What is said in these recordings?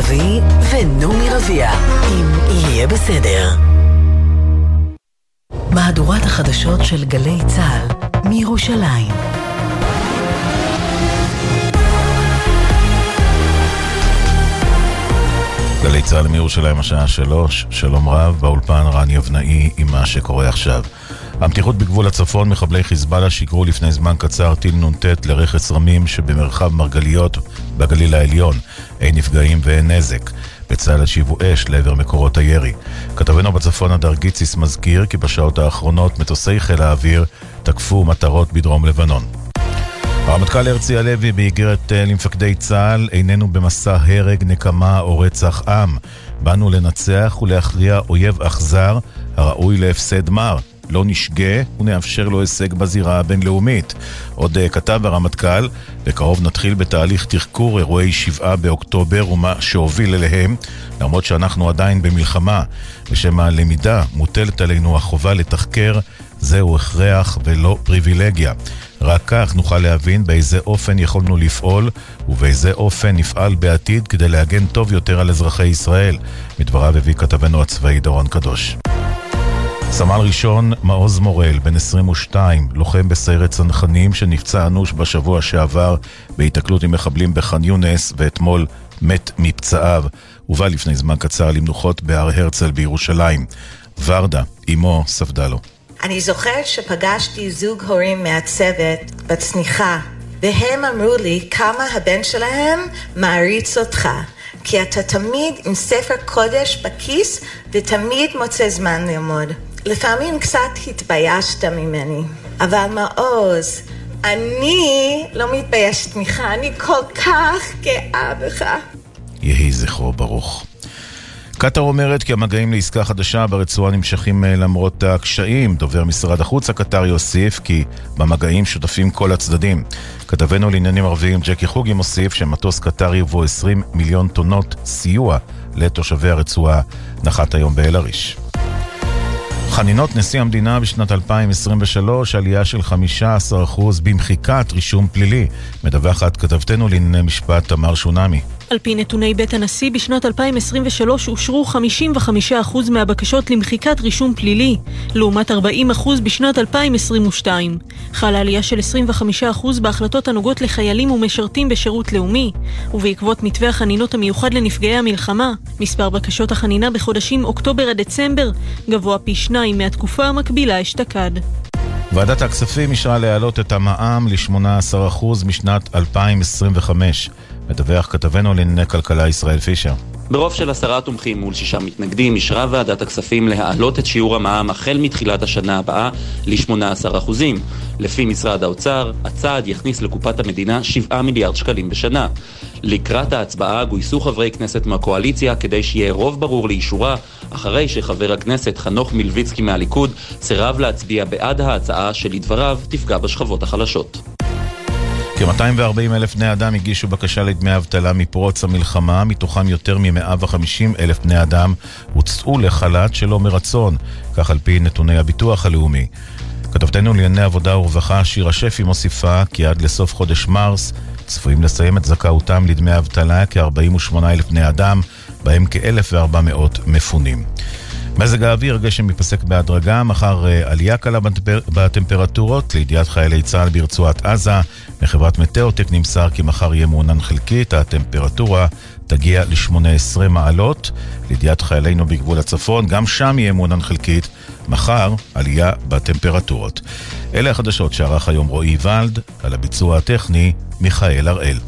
אבי ונעמי רביע, אם יהיה בסדר. מהדורת החדשות של גלי צה"ל מירושלים. גלי צה"ל מירושלים השעה שלוש, שלום רב, באולפן רן יבנאי עם מה שקורה עכשיו. המתיחות בגבול הצפון, מחבלי חיזבאללה שיגרו לפני זמן קצר טיל נ"ט לרכס רמים שבמרחב מרגליות בגליל העליון. אין נפגעים ואין נזק. בצה"ל השיבו אש לעבר מקורות הירי. כתבנו בצפון הדר גיציס מזכיר כי בשעות האחרונות מטוסי חיל האוויר תקפו מטרות בדרום לבנון. הרמטכ"ל הרצי הלוי באיגרת אה, למפקדי צה"ל איננו במסע הרג, נקמה או רצח עם. באנו לנצח ולהכריע אויב אכזר הראוי להפסד מר. לא נשגה ונאפשר לו הישג בזירה הבינלאומית. עוד uh, כתב הרמטכ"ל, בקרוב נתחיל בתהליך תחקור אירועי שבעה באוקטובר ומה שהוביל אליהם, למרות שאנחנו עדיין במלחמה. בשם הלמידה מוטלת עלינו החובה לתחקר, זהו הכרח ולא פריבילגיה. רק כך נוכל להבין באיזה אופן יכולנו לפעול ובאיזה אופן נפעל בעתיד כדי להגן טוב יותר על אזרחי ישראל. מדבריו הביא כתבנו הצבאי דורון קדוש. סמל ראשון מעוז מורל, בן 22, לוחם בסיירת צנחנים שנפצע אנוש בשבוע שעבר בהיתקלות עם מחבלים בח'אן יונס ואתמול מת מפצעיו. הובא לפני זמן קצר למנוחות בהר הרצל בירושלים. ורדה, אמו, ספדה לו. אני זוכרת שפגשתי זוג הורים מהצוות בצניחה, והם אמרו לי כמה הבן שלהם מעריץ אותך. כי אתה תמיד עם ספר קודש בכיס ותמיד מוצא זמן ללמוד. לפעמים קצת התביישת ממני, אבל מעוז, אני לא מתביישת ממך, אני כל כך גאה בך. יהי זכרו ברוך. קטאר אומרת כי המגעים לעסקה חדשה ברצועה נמשכים אה, למרות הקשיים. דובר משרד החוץ הקטרי הוסיף כי במגעים שותפים כל הצדדים. כתבנו לעניינים ערביים ג'קי חוגי מוסיף שמטוס קטרי ובו 20 מיליון טונות סיוע לתושבי הרצועה נחת היום באל-עריש. חנינות נשיא המדינה בשנת 2023, עלייה של 15% במחיקת רישום פלילי. מדווחת כתבתנו לענייני משפט תמר שונמי. על פי נתוני בית הנשיא, בשנת 2023 אושרו 55% מהבקשות למחיקת רישום פלילי, לעומת 40% בשנת 2022. חלה עלייה של 25% בהחלטות הנוגעות לחיילים ומשרתים בשירות לאומי, ובעקבות מתווה החנינות המיוחד לנפגעי המלחמה, מספר בקשות החנינה בחודשים אוקטובר עד דצמבר גבוה פי שניים מהתקופה המקבילה אשתקד. ועדת הכספים אישרה להעלות את המע"מ ל-18% משנת 2025. מדווח כתבנו לענייני כלכלה ישראל פישר. ברוב של עשרה תומכים מול שישה מתנגדים, אישרה ועדת הכספים להעלות את שיעור המע"מ החל מתחילת השנה הבאה ל-18%. לפי משרד האוצר, הצעד יכניס לקופת המדינה 7 מיליארד שקלים בשנה. לקראת ההצבעה גויסו חברי כנסת מהקואליציה כדי שיהיה רוב ברור לאישורה, אחרי שחבר הכנסת חנוך מלביצקי מהליכוד סירב להצביע בעד ההצעה שלדבריו תפגע בשכבות החלשות. כ-240 אלף בני אדם הגישו בקשה לדמי אבטלה מפרוץ המלחמה, מתוכם יותר מ-150 אלף בני אדם הוצאו לחל"ת שלא מרצון, כך על פי נתוני הביטוח הלאומי. כתבתנו לענייני עבודה ורווחה שירה שפי מוסיפה כי עד לסוף חודש מרס צפויים לסיים את זכאותם לדמי אבטלה כ-48 אלף בני אדם, בהם כ-1,400 מפונים. מזג האוויר, גשם ייפסק בהדרגה, מחר אה, עלייה קלה בטמפרטורות, לידיעת חיילי צה"ל ברצועת עזה. מחברת מטאוטק נמסר כי מחר יהיה מעונן חלקית, הטמפרטורה תגיע ל-18 מעלות. לידיעת חיילינו בגבול הצפון, גם שם יהיה מעונן חלקית, מחר עלייה בטמפרטורות. אלה החדשות שערך היום רועי ולד, על הביצוע הטכני, מיכאל הראל.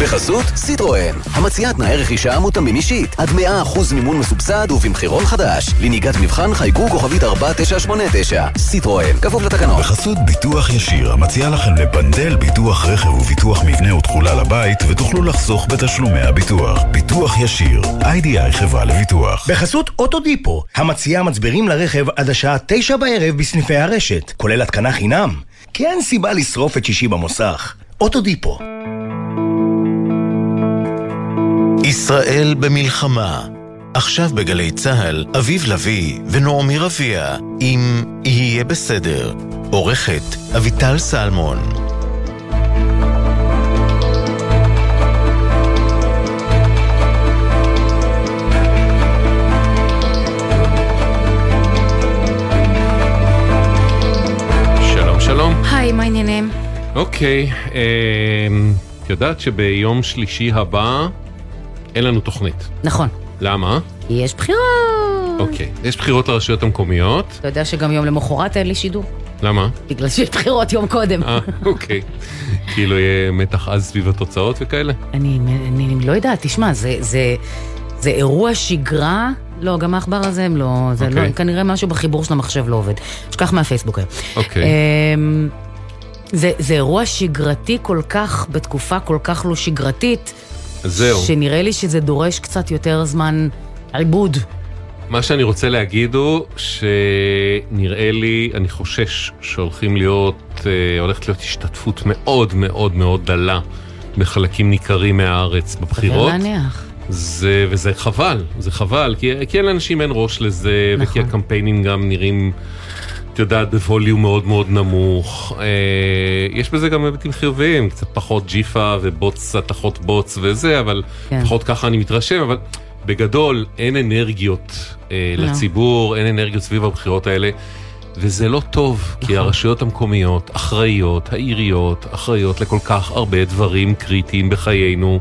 בחסות סיטרואן, המציעה תנאי רכישה מותאמים אישית, עד 100% מימון מסובסד ובמחירון חדש. לנהיגת מבחן חייגו כוכבית 4989. סיטרואן, כפוף לתקנון. בחסות ביטוח ישיר, המציע לכם לבנדל ביטוח רכב וביטוח מבנה ותכולה לבית, ותוכלו לחסוך בתשלומי הביטוח. ביטוח ישיר, איי-די-איי חברה לביטוח. בחסות אוטודיפו, המציעה מצברים לרכב עד השעה 9 בערב בסניפי הרשת, כולל התקנה חינם. כי אין סיבה לשרוף את שישי במוסך. אוטודיפו. ישראל במלחמה. עכשיו בגלי צה"ל, אביב לביא ונעמי רביע, אם יהיה בסדר. עורכת אביטל סלמון. שלום שלום. היי, מה העניינים? אוקיי, אה, את יודעת שביום שלישי הבא אין לנו תוכנית. נכון. למה? כי יש בחירות. אוקיי, יש בחירות לרשויות המקומיות. אתה יודע שגם יום למחרת אין לי שידור. למה? בגלל שיש בחירות יום קודם. אה, אוקיי. כאילו יהיה מתח עז סביב התוצאות וכאלה? אני, אני, אני לא יודעת, תשמע, זה, זה, זה אירוע שגרה. לא, גם העכבר הזה הם לא, זה אוקיי. לא, כנראה משהו בחיבור של המחשב לא עובד. שכח מהפייסבוק היום. אוקיי. אמ, זה, זה אירוע שגרתי כל כך, בתקופה כל כך לא שגרתית, זהו. שנראה לי שזה דורש קצת יותר זמן עיבוד. מה שאני רוצה להגיד הוא שנראה לי, אני חושש שהולכים להיות, אה, הולכת להיות השתתפות מאוד מאוד מאוד דלה בחלקים ניכרים מהארץ בבחירות. סביר להניח. זה, וזה חבל, זה חבל, כי, כי לאנשים אין ראש לזה, נכון. וכי הקמפיינים גם נראים, את יודעת, בווליום מאוד מאוד נמוך. אה, יש בזה גם היבטים חיוביים, קצת פחות ג'יפה ובוץ, התחות בוץ וזה, אבל כן. לפחות ככה אני מתרשם, אבל בגדול אין אנרגיות אה, לא. לציבור, אין אנרגיות סביב הבחירות האלה. וזה לא טוב, כי הרשויות המקומיות אחראיות, העיריות אחראיות לכל כך הרבה דברים קריטיים בחיינו.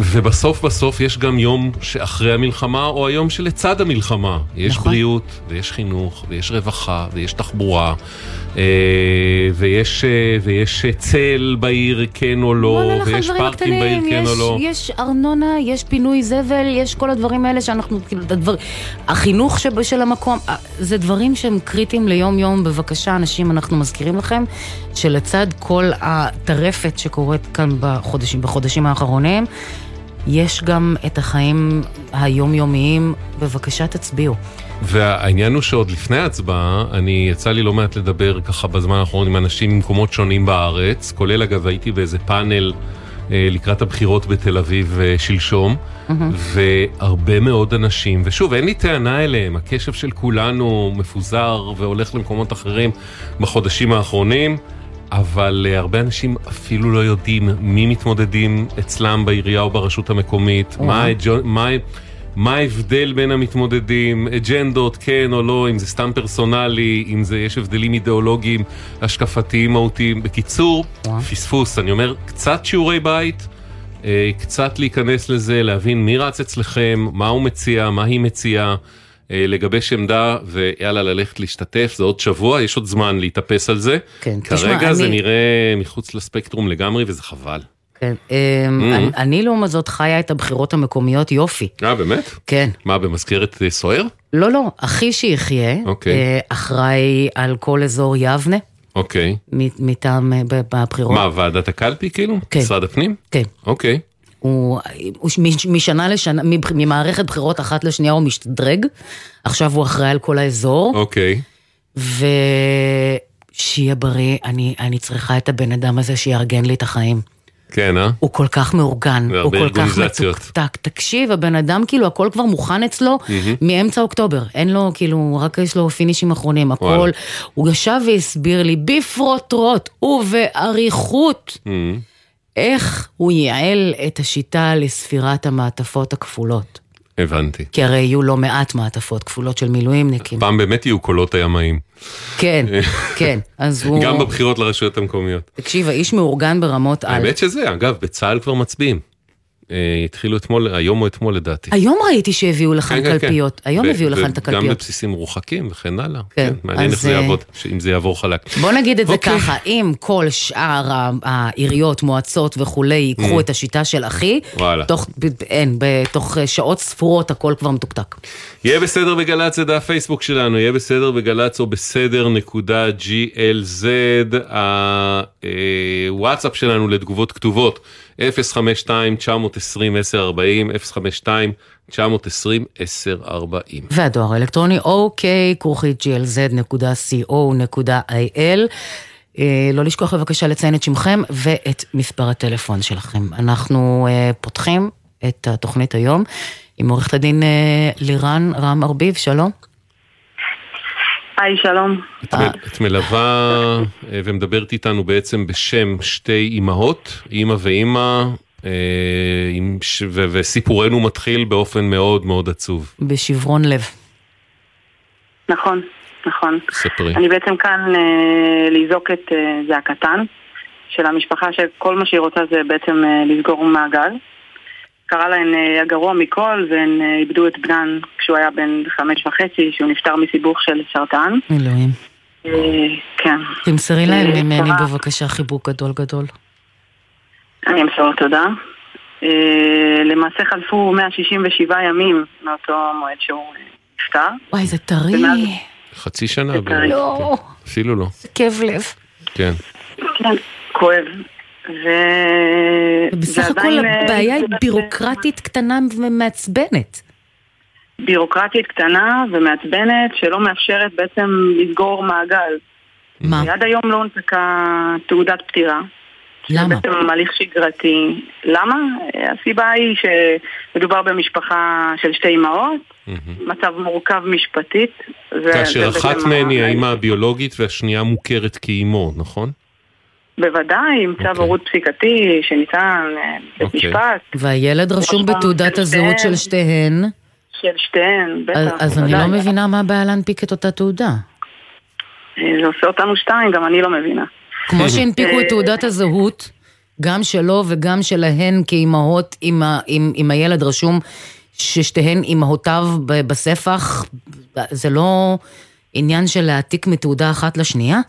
ובסוף בסוף יש גם יום שאחרי המלחמה, או היום שלצד המלחמה. יש נכון. בריאות, ויש חינוך, ויש רווחה, ויש תחבורה, אה, ויש, אה, ויש אה, צל בעיר, כן או לא, ויש פארקים בעיר, הקטנים, כן יש, או לא. יש ארנונה, יש פינוי זבל, יש כל הדברים האלה שאנחנו, כאילו, הדבר... החינוך שב, של המקום, זה דברים שהם קריטיים ליום-יום. בבקשה, אנשים, אנחנו מזכירים לכם שלצד כל הטרפת שקורית כאן בחודשים, בחודשים האחרונים, יש גם את החיים היומיומיים. בבקשה, תצביעו. והעניין הוא שעוד לפני ההצבעה, אני, יצא לי לא מעט לדבר ככה בזמן האחרון עם אנשים ממקומות שונים בארץ, כולל אגב הייתי באיזה פאנל אה, לקראת הבחירות בתל אביב אה, שלשום, והרבה מאוד אנשים, ושוב, אין לי טענה אליהם, הקשב של כולנו מפוזר והולך למקומות אחרים בחודשים האחרונים. אבל uh, הרבה אנשים אפילו לא יודעים מי מתמודדים אצלם בעירייה או ברשות המקומית, מה, הג'ו- מה, מה ההבדל בין המתמודדים, אג'נדות, כן או לא, אם זה סתם פרסונלי, אם זה יש הבדלים אידיאולוגיים, השקפתיים, מהותיים. בקיצור, פספוס. אני אומר, קצת שיעורי בית, אה, קצת להיכנס לזה, להבין מי רץ אצלכם, מה הוא מציע, מה היא מציעה. אה, לגבש עמדה ויאללה ללכת להשתתף זה עוד שבוע יש עוד זמן להתאפס על זה. כן, תשמע, כרגע זה אני- נראה מחוץ לספקטרום לגמרי וזה חבל. כן. Mhm. אני- אני לעומת זאת חיה את הבחירות המקומיות יופי. אה באמת? כן. מה במזכרת אה, סוער? לא, לא, אחי שיחיה, אוקיי. אה, אחראי על כל אזור יבנה, אוקיי. מ- מטעם בבחירות. מה ועדת הקלפי כאילו? כן. משרד הפנים? כן. אוקיי. הוא, הוא מש- משנה לשנה, ממערכת בחירות אחת לשנייה הוא משתדרג, עכשיו הוא אחראי על כל האזור, אוקיי. ושיהיה בריא, אני, אני צריכה את הבן אדם הזה שיארגן לי את החיים. כן אה? הוא כל כך מאורגן, הוא כל כך. מתוקתק. תקשיב, הבן אדם כאילו הכל כבר מוכן אצלו מהמם. מאמצע אוקטובר. אין לו כאילו, רק יש לו פינישים אחרונים, הכל. וואלה. הוא ישב והסביר לי בפרוטרוט ובאריכות Mhm. איך הוא ייעל את השיטה לספירת המעטפות הכפולות. הבנתי. כי הרי יהיו לא מעט מעטפות כפולות של מילואימניקים. פעם באמת יהיו קולות הימאים. כן, כן. אז הוא... גם בבחירות לרשויות המקומיות. תקשיב, האיש מאורגן ברמות על. האמת שזה, אגב, בצה"ל כבר מצביעים. אה, התחילו אתמול, היום או אתמול לדעתי. היום ראיתי שהביאו לכאן כן, כן, כן. קלפיות. היום ו- הביאו לכאן את הקלפיות. בבסיסים מרוחקים וכן הלאה. כן, כן, מעניין איך אז, זה אה, יעבוד, אם זה יעבור חלק. בוא נגיד את זה אוקיי. ככה, אם כל שאר העיריות, מועצות וכולי ייקחו Mm. את השיטה של אחי. תוך, אין, בתוך שעות ספורות הכל כבר מתוקתק. יהיה בסדר בגל"צ זה דף פייסבוק שלנו, יהיה בסדר בגל"צ או בסדר נקודה glz, הוואטסאפ שלנו לתגובות כתובות 052-920-1040, 052-920-1040. והדואר האלקטרוני אוקיי, כרוכית glz.co.il. אה, לא לשכוח בבקשה לציין את שמכם ואת מספר הטלפון שלכם. אנחנו אה, פותחים את התוכנית היום עם עורכת הדין אה, לירן רם ארביב, שלום. היי, שלום. את, את מלווה ומדברת איתנו בעצם בשם שתי אימהות, אימא ואימא, ש- ו- וסיפורנו מתחיל באופן מאוד מאוד עצוב. בשברון לב. נכון, נכון. ספרי. אני בעצם כאן אה, לזעוק את אה, זעקתן של המשפחה שכל מה שהיא רוצה זה בעצם אה, לסגור מעגל. קרה להן אה, הגרוע מכל והן אה, איבדו את בנן כשהוא היה בן חמש וחצי, שהוא נפטר מסיבוך של סרטן. אלוהים. אה, כן. תמסרי להם אה, ממני בבקשה חיבוק גדול גדול. אני אמסור תודה. אה, למעשה חלפו 167 ימים מאותו מועד שהוא אה, נפטר. וואי, זה טרי. חצי שנה זה בערך. לא. כן. אפילו לא. כאב לב. כן. כן, כואב. ו... בסך הכל אה, הבעיה היא זה- בירוקרטית קטנה ומעצבנת. בירוקרטית קטנה ומעצבנת שלא מאפשרת בעצם לסגור מעגל. מה? עד היום לא הונפקה תעודת פטירה. למה? זה בעצם הליך שגרתי. למה? הסיבה היא שמדובר במשפחה של שתי אמהות, מצב מורכב משפטית. ו- כאשר אחת מהן היא האימא הביולוגית והשנייה מוכרת כאימו, נכון? בוודאי, עם צו הורות פסיקתי שניתן בבית אוקיי. משפט. והילד רשום בתעודת של הזהות של שתיהן. של שתיהן, בטח. אז- אני לא. מבינה מה הבעיה להנפיק את אותה תעודה. אה, זה עושה אותנו שתיים, גם אני לא מבינה. כמו שהנפיקו את אה, תעודת הזהות, גם שלו וגם שלהן כאימהות עם, ה, עם, עם הילד רשום ששתיהן אימהותיו ב- בספח, זה לא עניין של להעתיק מתעודה אחת לשנייה?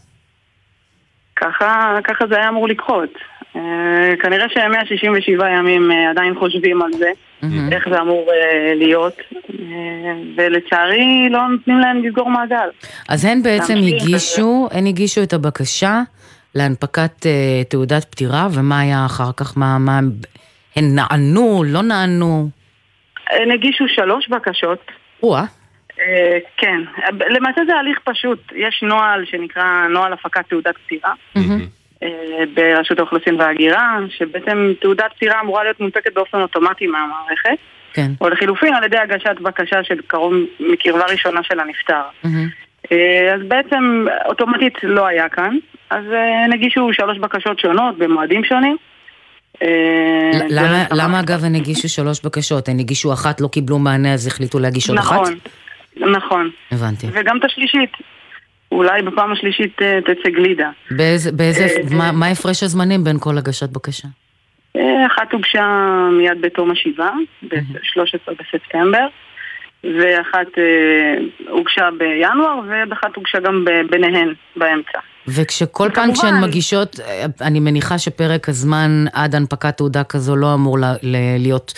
ככה, ככה זה היה אמור לקרות. אה, כנראה ש-167 ימים אה, עדיין חושבים על זה, איך זה אמור להיות, ולצערי לא נותנים להם לסגור מעגל. אז הן בעצם הגישו, הן הגישו את הבקשה להנפקת uh, תעודת פטירה, ומה היה אחר כך? מה, מה, הן נענו, לא נענו? הם הגישו שלוש בקשות. או-אה. אה, כן, למעשה זה הליך פשוט. יש נוהל שנקרא נוהל הפקת תעודת פטירה. אה, ברשות האוכלוסין וההגירה, שבעצם תעודת פטירה אמורה להיות מונפקת באופן אוטומטי מהמערכת, כן. או לחילופין על ידי הגשת בקשה של קרוב מקרבה ראשונה של הנפטר. אה, אז בעצם אוטומטית לא היה כאן, אז אה, הם הגישו שלוש בקשות שונות במועדים שונים. אה, ל- למה, אגב הן הגישו שלוש בקשות? הן הגישו אחת, לא קיבלו מענה, אז החליטו להגיש עוד אחת? נכון, נכון. הבנתי. וגם את השלישית. אולי בפעם השלישית אה, תצא גלידה. באיזה, באיזה, אה, מה, מה הפרש הזמנים בין כל הגשת בקשה? אה, אחת הוגשה מיד בתום השבעה, ב-13 בספטמבר, ואחת אה, הוגשה בינואר, ואחת הוגשה גם ביניהן באמצע. וכשכל פעם כשהן מגישות, אני מניחה שפרק הזמן עד הנפקת תעודה כזו לא אמור ל- ל- להיות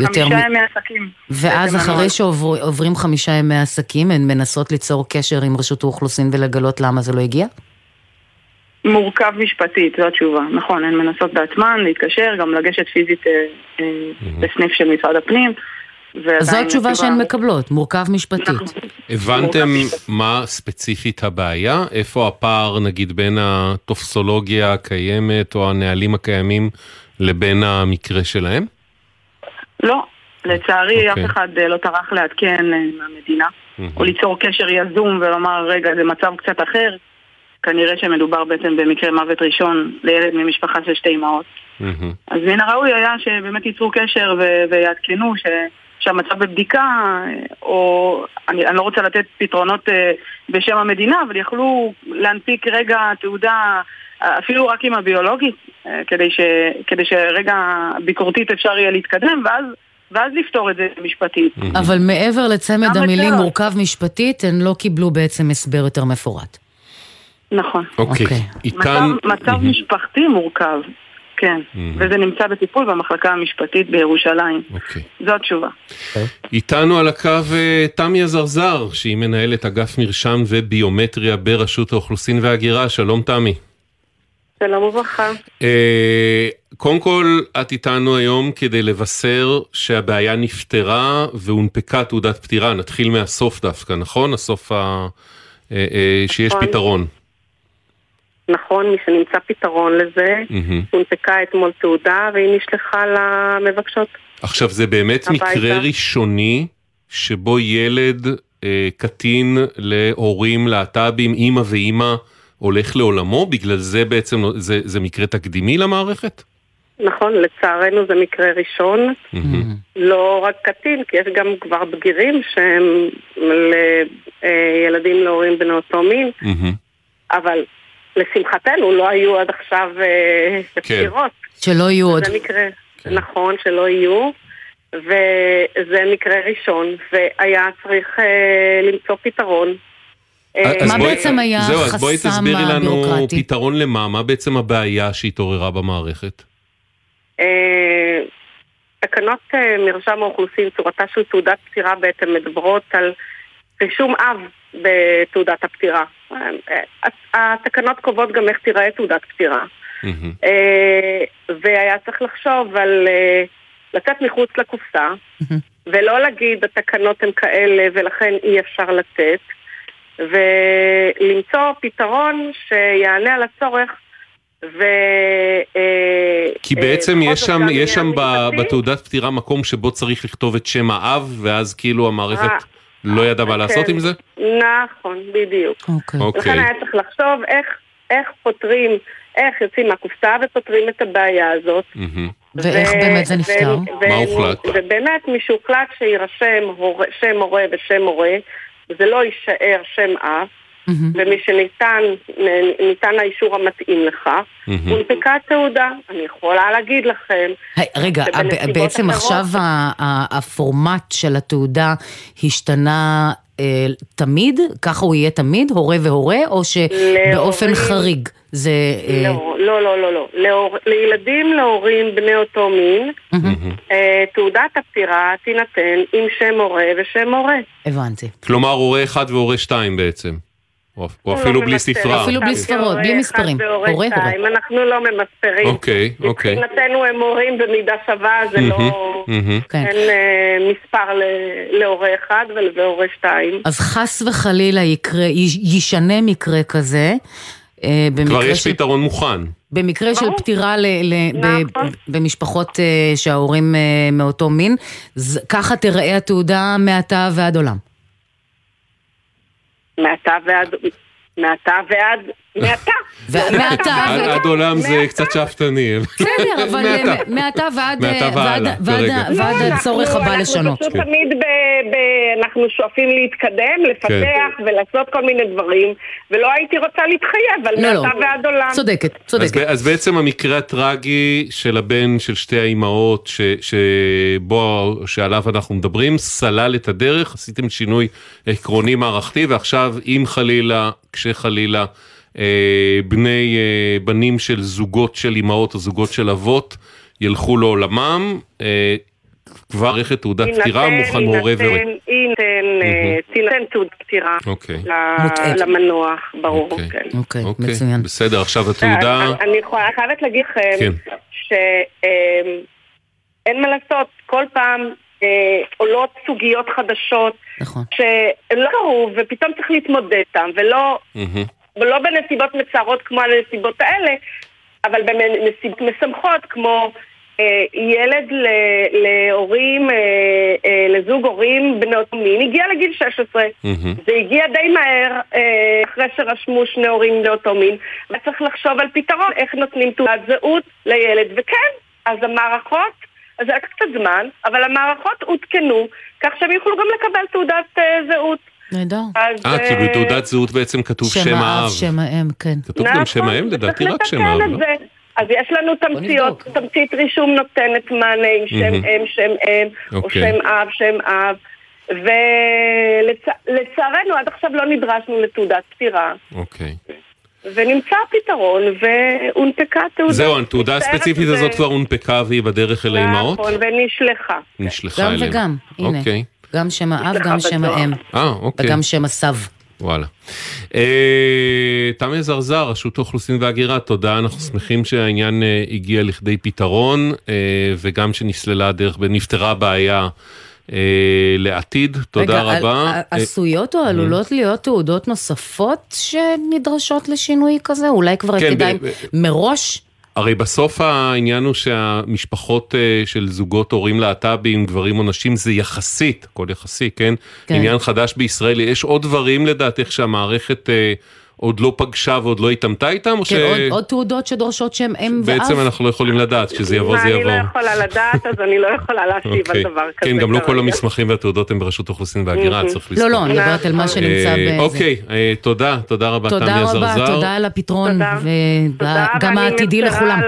יותר... חמישה מ- ימי עסקים. ואז אחרי. שעוברים חמישה ימי עסקים, הן מנסות ליצור קשר עם רשות האוכלוסין ולגלות למה זה לא הגיע? מורכב משפטית, זו התשובה. נכון, הן מנסות בעצמן להתקשר, גם לגשת פיזית אה, אה, בסניף של משרד הפנים. ועדיין זו התשובה שהן מקבלות, מורכב משפטית. הבנתם מה ספציפית הבעיה? איפה הפער נגיד בין הטופסולוגיה הקיימת או הנהלים הקיימים לבין המקרה שלהם? לא, לצערי אוקיי. אף אחד אה, לא טרח לעדכן אה, מהמדינה, או ליצור קשר יזום ולומר, רגע, זה מצב קצת אחר. כנראה שמדובר בעצם במקרה מוות ראשון לילד ממשפחה של שתי אמהות. אז מן הראוי היה שבאמת ייצרו קשר ו- ויעדכנו ש- שהמצב בבדיקה, או אני, אני לא רוצה לתת פתרונות אה, בשם המדינה, אבל יכלו להנפיק רגע תעודה, אה, אפילו רק עם הביולוגית, אה, כדי, ש, כדי שרגע ביקורתית אפשר יהיה להתקדם, ואז, ואז לפתור את זה משפטית. אבל מעבר לצמד המילים. מורכב משפטית, הן לא קיבלו בעצם הסבר יותר מפורט. נכון. אוקיי. איתן... מצב, מצב משפחתי מורכב, כן, וזה נמצא בטיפול במחלקה המשפטית בירושלים. אוקיי. זו התשובה. איתנו על הקו אה, תמי עזרזר, שהיא מנהלת אגף מרשם וביומטריה ברשות האוכלוסין וההגירה. שלום תמי. שלום וברכה. אה, קודם כל, את איתנו היום כדי לבשר שהבעיה נפתרה והונפקה תעודת פטירה. נתחיל מהסוף דווקא, נכון? הסוף ה... אה, אה, שיש נכון. פתרון. נכון, משנמצא פתרון לזה. הונפקה אתמול תעודה והיא נשלחה למבקשות. עכשיו, זה באמת הביתה. מקרה ראשוני שבו ילד אה, קטין להורים להט"בים, אימא ואימא, הולך לעולמו? בגלל זה בעצם, לא- זה, זה מקרה תקדימי למערכת? נכון, לצערנו זה מקרה ראשון. לא רק קטין, כי יש גם כבר בגירים שהם לילדים להורים בני אותו מין, אבל לשמחתנו לא היו עד עכשיו אה, פטירות. שלא יהיו עוד. זה מקרה, נכון, שלא יהיו, וזה מקרה ראשון, והיה צריך אה, למצוא פתרון. אה, אז מה בואי- בעצם היה זהו, אז בואי החסם תסבירי לנו? פתרון למה, מה בעצם הבעיה שהתעוררה במערכת? אה, תקנות אה, מרשם האוכלוסין, צורתה של תעודת פטירה בעצם מדברות על רישום אב בתעודת הפטירה. התקנות קובעות גם איך תיראה תעודת פטירה. אה, והיה צריך לחשוב על אה, לצאת מחוץ לקופסה, ולא להגיד התקנות הן כאלה ולכן אי אפשר לתת, ולמצוא פתרון שיענה על הצורך ו... אה, כי בעצם יש שם, יש שם. בתעודת פטירה מקום שבו צריך לכתוב את שם האב, ואז כאילו המערכת לא ידעה מה לעשות. עם זה? נכון, בדיוק. אוקיי. לכן היה צריך לחשוב איך, איך פותרים, איך יוצאים מהקופסה ופותרים את הבעיה הזאת. ואיך באמת זה נפתר? מה הוחלט? ובאמת משהוחלט שיירשם שם הורה ושם הורה, זה לא יישאר שם אב, ומי שניתן ניתן האישור המתאים לכך, הונפקה תעודה. אני יכולה להגיד לכם, היי, רגע, ב- בעצם אחרות- עכשיו ה- ה- הפורמט של התעודה השתנה אה, תמיד? ככה הוא יהיה תמיד? הורה והורה? או שבאופן להורים- חריג זה... אה, לא, לא, לא, לא, לא. להור... לילדים להורים בני אותו מין, אה, תעודת הפטירה תינתן עם שם הורה ושם הורה. הבנתי. כלומר הורה אחד והורה שתיים בעצם. או אפילו לא בלי ממספר ספרה. אפילו בלי אותם ספרות, בלי אחד מספרים. הורה, הורה. אנחנו לא ממספרים. אוקיי, אוקיי. מבחינתנו הם הורים במידה שווה, זה לא... כן. אין אה, מספר להורה אחד ולהורה שתיים. אז חס וחלילה יקרה, יש- ישנה מקרה כזה. אה, כבר יש של- פתרון מוכן. במקרה של פטירה ל, ל, ב, נכון. במשפחות אה, שההורים מאותו מין, ככה תיראה התעודה מעתה ועד עולם. מעתה ועד... מעתה ועד... מעתה! מעתה עד עולם זה קצת שאפתני. בסדר, אבל אה, מעתה. ועד הצורך הבא לשנות. אנחנו פשוט תמיד ב, ב, אנחנו שואפים להתקדם, לפתח ולעשות כל מיני דברים, ולא הייתי רוצה להתחייב על לא, לא. מעתה ועד עולם. צודקת, צודקת. אז בעצם המקרה הטרגי של הבן של שתי האימהות שבו, שעליו אנחנו מדברים, סלל את הדרך, עשיתם שינוי עקרוני מערכתי, ועכשיו אם חלילה, כשחלילה, בני, אה, בנים של זוגות של אימהות או זוגות של אבות ילכו לעולמם, אה, כבר מערכת תעודת פטירה מוכן יינתן, אה, תינתן תעודת פטירה אוקיי. למנוח, ברור, כן. אוקיי, אוקיי, מצוין. בסדר, עכשיו התעודה... אני- חייבת להגיד לכם, כן. שאין מה לעשות, כל פעם אה, עולות סוגיות חדשות, נכון. שהן לא קרו ופתאום צריך להתמודד איתן, ולא, ולא בנסיבות מצערות כמו הנסיבות האלה, אבל בנסיבות משמחות כמו אה, ילד ל- להורים, אה, אה, לזוג הורים בני אותו מין, הגיע לגיל 16. מהמם. זה הגיע די מהר, אה, אחרי שרשמו שני הורים לאותו מין, וצריך לחשוב על פתרון, איך נותנים תעודת זהות לילד. וכן, אז המערכות, אז זה לקח קצת זמן, אבל המערכות עודכנו, כך שהם יוכלו גם לקבל תעודת אה, זהות. נהדר. אז, אה, כי בתעודת זהות בעצם כתוב שם האב. שם האם, כן. כתוב גם שם האם, לדעתי רק שם האב, לא? אז יש לנו תמציות, תמצית רישום נותנת מענה עם שם. אם, שם אם, או אוקיי. שם אב, שם אב. ולצערנו עד עכשיו לא נדרשנו לתעודת פטירה, אוקיי. ונמצא פתרון, והונפקה תעודה. זהו, התעודה הספציפית הזאת כבר הונפקה והיא בדרך אל האימהות? נכון, ונשלחה. נשלחה גם אליהם. וגם, הנה. אוקיי. גם שם האב, גם שם בדואר. האם. אה, אוקיי. וגם שם הסב. וואלה. אה, תמי זרזר, רשות האוכלוסין וההגירה, תודה, אנחנו שמחים שהעניין אה, הגיע לכדי פתרון, אה, וגם שנסללה הדרך ונפתרה הבעיה אה, לעתיד, תודה רגע, רבה. ע- אה, עשויות או עלולות להיות תעודות נוספות שנדרשות לשינוי כזה? אולי כבר כן, כדאי מראש הרי בסוף העניין הוא שהמשפחות אה, של זוגות הורים להט"בים, גברים או נשים, זה יחסית, הכל יחסי, כן? כן. עניין חדש בישראל. יש עוד דברים לדעתך שהמערכת אה, עוד לא פגשה ועוד לא התעמתה איתם? כן, עוד, עוד תעודות שדורשות שהם אם ואב? בעצם אנחנו לא יכולים לדעת, כשזה יבוא זה אני יבוא. לא יכולה לדעת, אז אני לא יכולה להשיב על אוקיי. דבר כזה. כן, גם לא כל. המסמכים והתעודות הם ברשות האוכלוסין וההגירה. צריך לא, לזכור. לא, אני מדברת על מה שנמצא אה, בזה. אוקיי, אה, תודה, תודה רבה, תמי תודה עזרזר. רבה, תודה על הפתרון, תודה, וגם העתידי לכולם.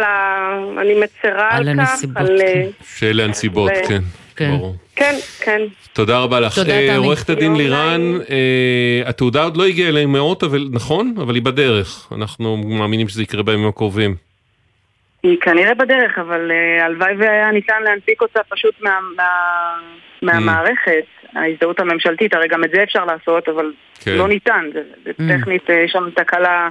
אני מצרה על על כך, הנסיבות, על... אה, שאלה הנסיבות, כן, כן. ברור. כן, כן. תודה רבה לך. תודה, אה, תמי. עורכת הדין לירן, אה, התעודה עוד לא הגיעה אליהם מאות, אבל נכון? אבל היא בדרך. אנחנו מאמינים שזה יקרה בימים הקרובים. היא כנראה בדרך, אבל אה, הלוואי והיה ניתן להנפיק אותה פשוט מה, מה, מהמערכת, ההזדהות הממשלתית, הרי גם את זה אפשר לעשות, אבל כן. לא ניתן, זה, זה Mm. טכנית, יש שם תקלה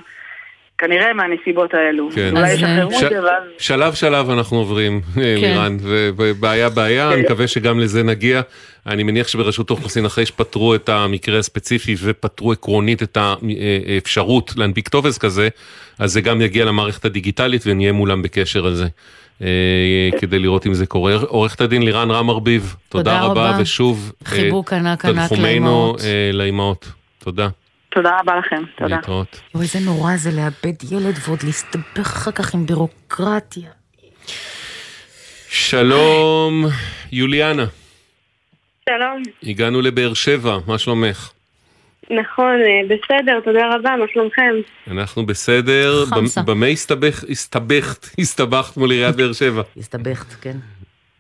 כנראה מהנסיבות האלו. כן. אולי אז, ישחררו ש- את זה, ואז... שלב שלב אנחנו עוברים, אה, כן. לירן, ובעיה בעיה, אני מקווה שגם לזה נגיע. אני מניח שברשות האוכלוסין אחרי שפתרו את המקרה הספציפי ופתרו עקרונית את האפשרות להנפיק טופס כזה, אז זה גם יגיע למערכת הדיגיטלית ונהיה מולם בקשר על זה. אה, כדי לראות אם זה קורה. עורכת הדין לירן רם ארביב, תודה תודה רבה, רבה. ושוב, אה, חיבוק ענק ענק תנחומינו לאימהות. אה, לאימהות. תודה. תודה רבה לכם, תודה. להתראות. יואו, איזה נורא זה לאבד ילד ועוד להסתבך אחר כך עם בירוקרטיה. שלום, יוליאנה, שלום. הגענו לבאר שבע, מה שלומך? נכון, אה, בסדר, תודה רבה, מה שלומכם? אנחנו בסדר, חמסה. במ- במה הסתבכת, הסתבכת מול עיריית באר שבע? הסתבכת, כן.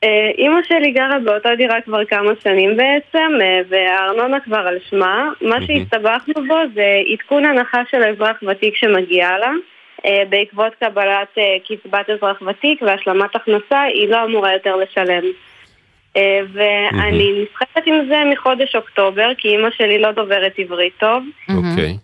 אה, אימא שלי גרה באותה דירה כבר כמה שנים בעצם, אה, והארנונה כבר על שמה. מה שהסתבכנו בו זה עדכון הנחה של אזרח ותיק שמגיע לה. אה, בעקבות קבלת קצבת אזרח ותיק והשלמת הכנסה, היא לא אמורה יותר לשלם. ואני נסחפת עם זה מחודש אוקטובר, כי אימא שלי לא דוברת עברית טוב. אוקיי.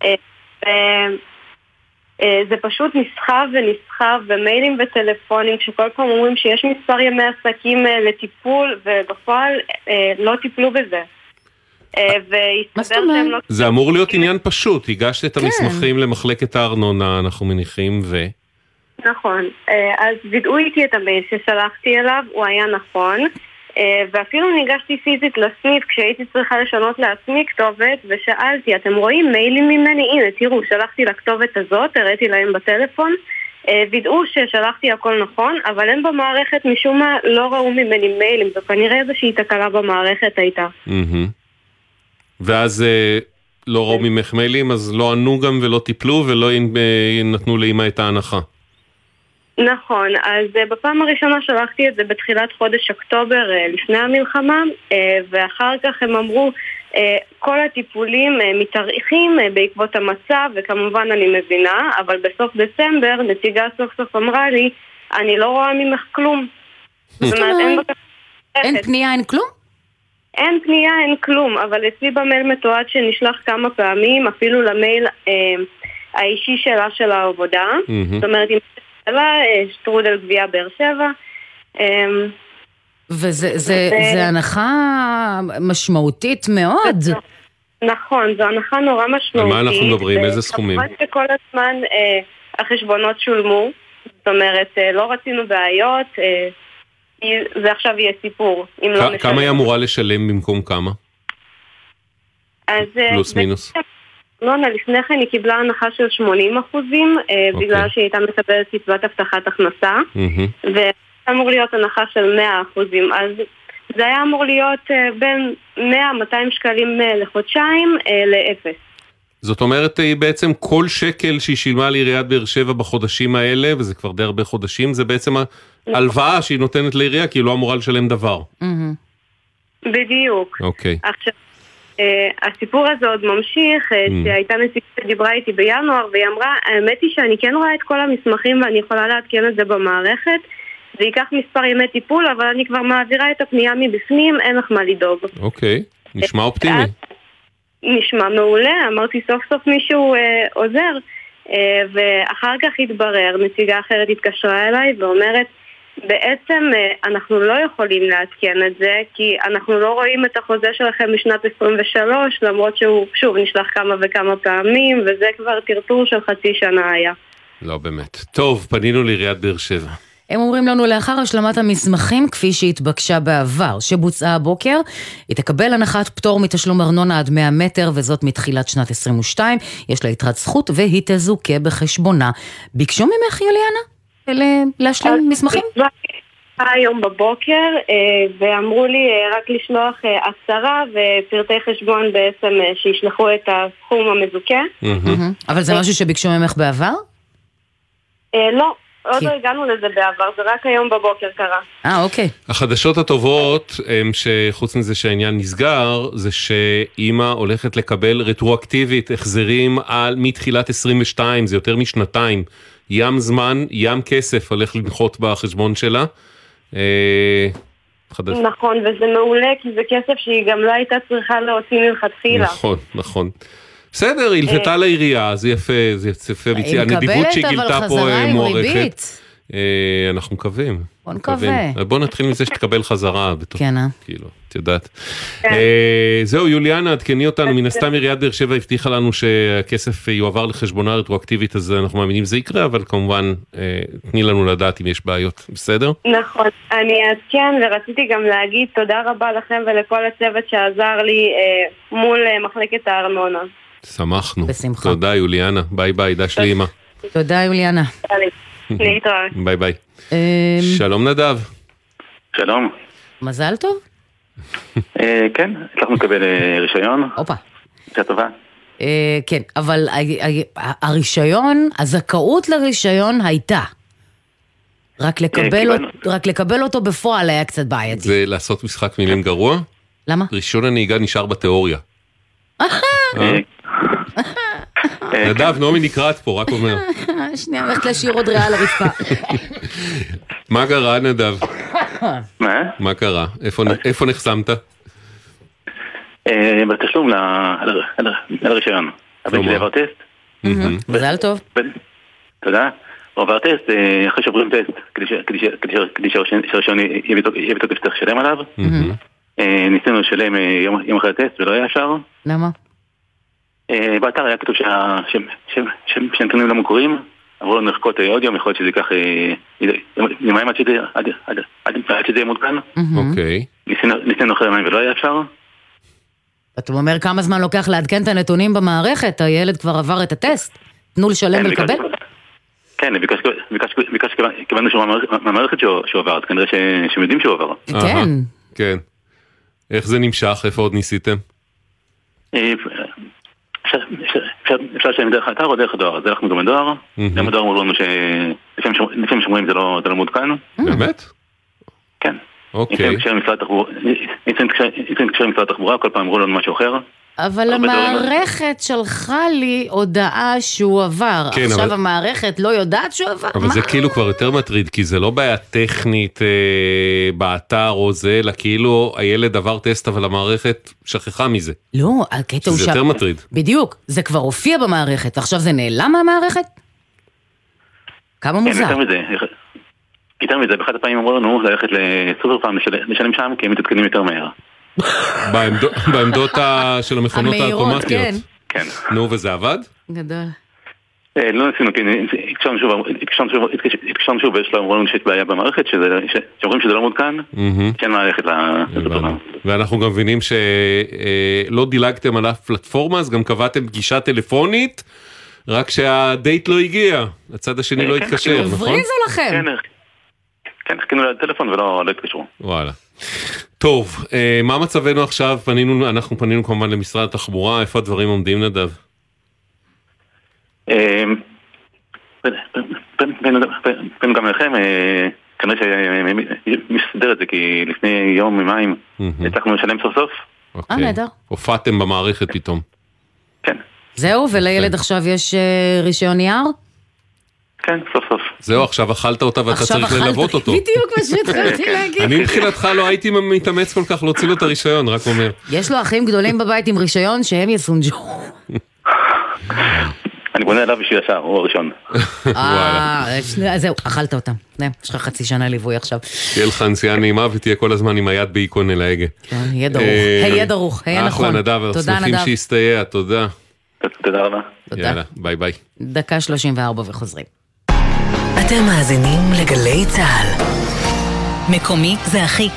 אה, זה פשוט נסחב ונסחב במיילים וטלפונים כשכל פעם אומרים שיש מספר ימי עסקים אה, לטיפול ובפועל אה, לא טיפלו בזה. לא... זה אמור להיות עניין פשוט, הגשת כן. את המסמכים למחלקת הארנונה, אנחנו מניחים, ו... נכון. אז וידאו איתי את המייל ששלחתי אליו, הוא היה נכון. אה, ואפילו ניגשתי פיזית לסניף כשהייתי צריכה לשנות לעצמי כתובת ושאלתי, אתם רואים מיילים ממני? הנה, תראו, שלחתי לכתובת הזאת, הראיתי להם בטלפון. אה, וידאו ששלחתי הכל נכון, אבל הם במערכת משום מה לא ראו ממני מיילים, זו כנראה איזושהי תקלה במערכת הייתה. ואז אה, לא ראו ממך מיילים, אז לא ענו גם ולא טיפלו ולא נתנו לאמא את ההנחה. נכון, אז uh, בפעם הראשונה שלחתי את זה בתחילת חודש אוקטובר uh, לפני המלחמה, uh, ואחר כך הם אמרו, כל הטיפולים מתאריכים uh, בעקבות המצב, וכמובן אני מבינה, אבל בסוף דצמבר נציגה סוף סוף אמרה לי, אני לא רואה ממך כלום. זאת אומרת, אין אין. פנייה, אין כלום? אין פנייה, אין כלום, אבל אצלי במייל מתועד שנשלח כמה פעמים, אפילו למייל אה, האישי שלה של העבודה. מהמם. זאת אומרת, עם שלה, אה, שטרודל גבייה באר שבע. אה, וזה זה, ו- זה הנחה משמעותית מאוד. נכון, זו הנחה נורא משמעותית. על מה אנחנו מדברים? איזה סכומים? כמובן שכל הזמן אה, החשבונות שולמו, זאת אומרת, אה, לא רצינו בעיות, אה, זה עכשיו יהיה סיפור, אם לא נשלם. כמה היא אמורה לשלם במקום כמה? אז, אה, פלוס זה- מינוס. ארנונה, לפני כן היא קיבלה הנחה של 80 אחוזים, אוקיי. בגלל שהיא הייתה מקבלת קצבת הבטחת הכנסה, מהמם. ואמור להיות הנחה של 100 אחוזים, אז זה היה אמור להיות אה, בין 100-200 שקלים אה, לחודשיים אה, לאפס. זאת אומרת, היא בעצם כל שקל שהיא שילמה לעיריית באר שבע בחודשים האלה, וזה כבר די הרבה חודשים, זה בעצם ההלוואה שהיא נותנת לעירייה, כי היא לא אמורה לשלם דבר. בדיוק. אוקיי. עכשיו, אה, הסיפור הזה עוד ממשיך, אה, Mm. שהייתה נציגה שדיברה איתי בינואר, והיא אמרה, האמת היא שאני כן רואה את כל המסמכים ואני יכולה לעדכן את זה במערכת. זה ייקח מספר ימי טיפול, אבל אני כבר מעבירה את הפנייה מבפנים, אין לך מה לדאוג. אוקיי, נשמע אופטימי. נשמע מעולה, אמרתי סוף סוף מישהו אה, עוזר. אה, ואחר כך התברר, נציגה אחרת התקשרה אליי ואומרת, בעצם אה, אנחנו לא יכולים לעדכן את זה, כי אנחנו לא רואים את החוזה שלכם משנת 23, למרות שהוא, שוב, נשלח כמה וכמה פעמים, וזה כבר טרטור של חצי שנה היה. לא באמת. טוב, פנינו לעיריית באר שבע. הם אומרים לנו לאחר השלמת המסמכים כפי שהתבקשה בעבר, שבוצעה הבוקר, היא תקבל הנחת פטור מתשלום ארנונה עד 100 מטר, וזאת מתחילת שנת 22. יש לה יתרת זכות והיא תזוכה בחשבונה. ביקשו ממך, יוליאנה? להשלים מסמכים? היום בבוקר, אה, ואמרו לי אה, רק לשלוח אה, הצהרה ופרטי חשבון בעצם שישלחו את הסכום המזוכה. אבל זה משהו שביקשו ממך בעבר? לא, עוד לא הגענו לזה בעבר, זה רק היום בבוקר קרה. אה, אוקיי. החדשות הטובות הם שחוץ מזה שהעניין נסגר, זה שאימא הולכת לקבל רטרואקטיבית החזרים על מתחילת 22, זה יותר משנתיים. ים זמן, ים כסף הולך לנחות בחשבון שלה. אה, חדש. נכון, וזה מעולה, כי זה כסף שהיא גם לא הייתה צריכה להוציא מלכתחילה. נכון, נכון. בסדר, היא הלוותה אה, לעירייה, זה יפה, זה יפה, הנדיבות שהיא גילתה פה אה, מוערכת. אנחנו מקווים. בוא נקווה. בוא נתחיל מזה שתקבל חזרה. כן, אה? כאילו, את יודעת. כן. זהו, יוליאנה, עדכני אותנו, מן הסתם עיריית באר שבע הבטיחה לנו שהכסף יועבר לחשבונה רטרואקטיבית, אז אנחנו מאמינים שזה יקרה, אבל כמובן, תני לנו לדעת אם יש בעיות, בסדר? נכון, אני אעדכן ורציתי גם להגיד תודה רבה לכם ולכל הצוות שעזר לי מול מחלקת הארנונה. שמחנו. בשמחה. תודה יוליאנה, ביי ביי, דש לאמא. תודה יוליאנה. ביי ביי. אמ, שלום נדב. שלום. מזל טוב. אה, כן, הצלחנו לקבל אה, רישיון. הופה. שעה טובה. אה, כן, אבל הרישיון, הזכאות לרישיון הייתה. רק לקבל, אותו, רק לקבל אותו בפועל היה קצת בעייתי. זה לעשות משחק מילים גרוע? למה? רישיון הנהיגה נשאר בתיאוריה. נדב, נעמי נקראת פה, רק אומר. שנייה, הולכת להשאיר עוד ריאה על הרצפה. מה קרה, נדב? מה? מה קרה? איפה נחסמת? אה, בתשלום לרישיון. הבן שלי עבר טסט. מזל טוב. תודה. הוא עבר טסט, אה, אחרי שעוברים טסט, כדי שהרישיון יהיה בתוקף צריך לשלם עליו. אה, ניסינו לשלם יום אחרי הטסט ולא היה אפשר. למה? אה, באתר היה כתוב שהנתונים לא מוכרים, אמרו לנו לחכות אה, עוד יום, יכול להיות שזה ייקח אה, יומיים עד שזה יהיה מעודכן. אוקיי. ניסינו אחרי יומיים ולא היה אפשר. אתה אומר כמה זמן לוקח לעדכן את הנתונים במערכת, הילד כבר עבר את הטסט, תנו לשלם כן, ולקבל? כן, ביקשתי, קיבלנו שהוא מהמערכת שהוא עבר, אז כנראה שהם יודעים שהוא עבר. כן. כן. איך זה נמשך? איפה עוד ניסיתם? אפשר לשלם דרך האתר או דרך הדואר, אז הלכנו גם בדואר, גם הדואר אמרו לנו שלפעמים שומרים זה לא מעודכן. באמת? כן. אוקיי. אם תקשר עם משרד התחבורה, כל פעם אמרו לנו משהו אחר. אבל המערכת שלחה לי הודעה שהוא עבר. כן, עכשיו אבל... המערכת לא יודעת שהוא עבר? אבל מה? זה כאילו כבר יותר מטריד, כי זה לא בעיה טכנית אה, באתר או זה, אלא כאילו הילד עבר טסט אבל המערכת שכחה מזה. לא, הקטע הוא ש... זה יותר מטריד. בדיוק, זה כבר הופיע במערכת, עכשיו זה נעלם מהמערכת? כמה כן, מוזר. יותר מזה, יותר מזה, באחת הפעמים אמרו לנו ללכת לסופר פעם לשלם שם, כי הם מתעדכנים יותר מהר. בעמדות של המכונות האוטומטיות. כן. כן. נו, וזה עבד? גדול. אה, לא ניסינו, כי התקשרנו שוב ויש אמרו לנו שיש בעיה במערכת, שאומרים שזה לא מעודכן, כן מערכת לסופרמן. ואנחנו גם מבינים שלא דילגתם על אף פלטפורמה, אז גם קבעתם פגישה טלפונית, רק שהדייט לא הגיע, הצד השני לא כן, התקשר, נכון? הבריזו לכם. כן, חיכינו לטלפון ולא התקשרו. וואלה. טוב, אה, מה מצבנו עכשיו? פנינו, אנחנו פנינו כמובן למשרד התחבורה, איפה הדברים עומדים נדב? פנינו גם אליכם, אה, כנראה שמסדר את זה, כי לפני יום, יומיים, הצלחנו לשלם סוף סוף. אה, אוקיי. נהדר. הופעתם במערכת פתאום. כן. זהו, ולילד עכשיו יש רישיון נייר? כן, סוף סוף. זהו, עכשיו אכלת אותה ואתה צריך ללוות אותו. בדיוק מה שהתחלתי. להגיד. אני מבחינתך לא הייתי מתאמץ כל כך להוציא לו את הרישיון, רק אומר. יש לו אחים גדולים בבית עם רישיון שהם יסונג'ו. אני בונה עליו בשביל השאר, הוא הראשון. אה, זהו, אכלת אותם. יש לך חצי שנה ליווי עכשיו. תהיה לך נסיעה נעימה ותהיה כל הזמן עם היד באיקון אל ההגה. כן, יהיה דרוך, היה דרוך, היה נכון. אחלה נדב, אנחנו שמחים שהסתייע, תודה. תודה רבה. יאללה, ביי ביי. דקה 34 וחוזרים. אתם מאזינים לגלי צה"ל. מקומי זה הכי.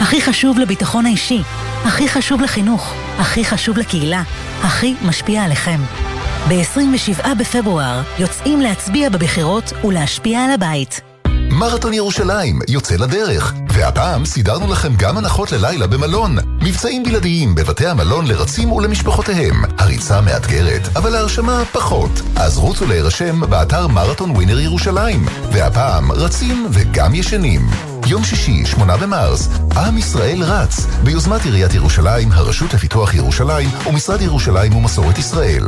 הכי חשוב לביטחון האישי, הכי חשוב לחינוך, הכי חשוב לקהילה, הכי משפיע עליכם. ב-27 בפברואר יוצאים להצביע בבחירות ולהשפיע על הבית. מרתון ירושלים יוצא לדרך, והפעם סידרנו לכם גם הנחות ללילה במלון. מבצעים בלעדיים בבתי המלון לרצים ולמשפחותיהם. הריצה מאתגרת, אבל ההרשמה פחות. אז רוצו להירשם באתר מרתון ווינר ירושלים. והפעם רצים וגם ישנים. יום שישי, 8 במרס, עם ישראל רץ, ביוזמת עיריית ירושלים, הרשות לפיתוח ירושלים ומשרד ירושלים ומסורת ישראל.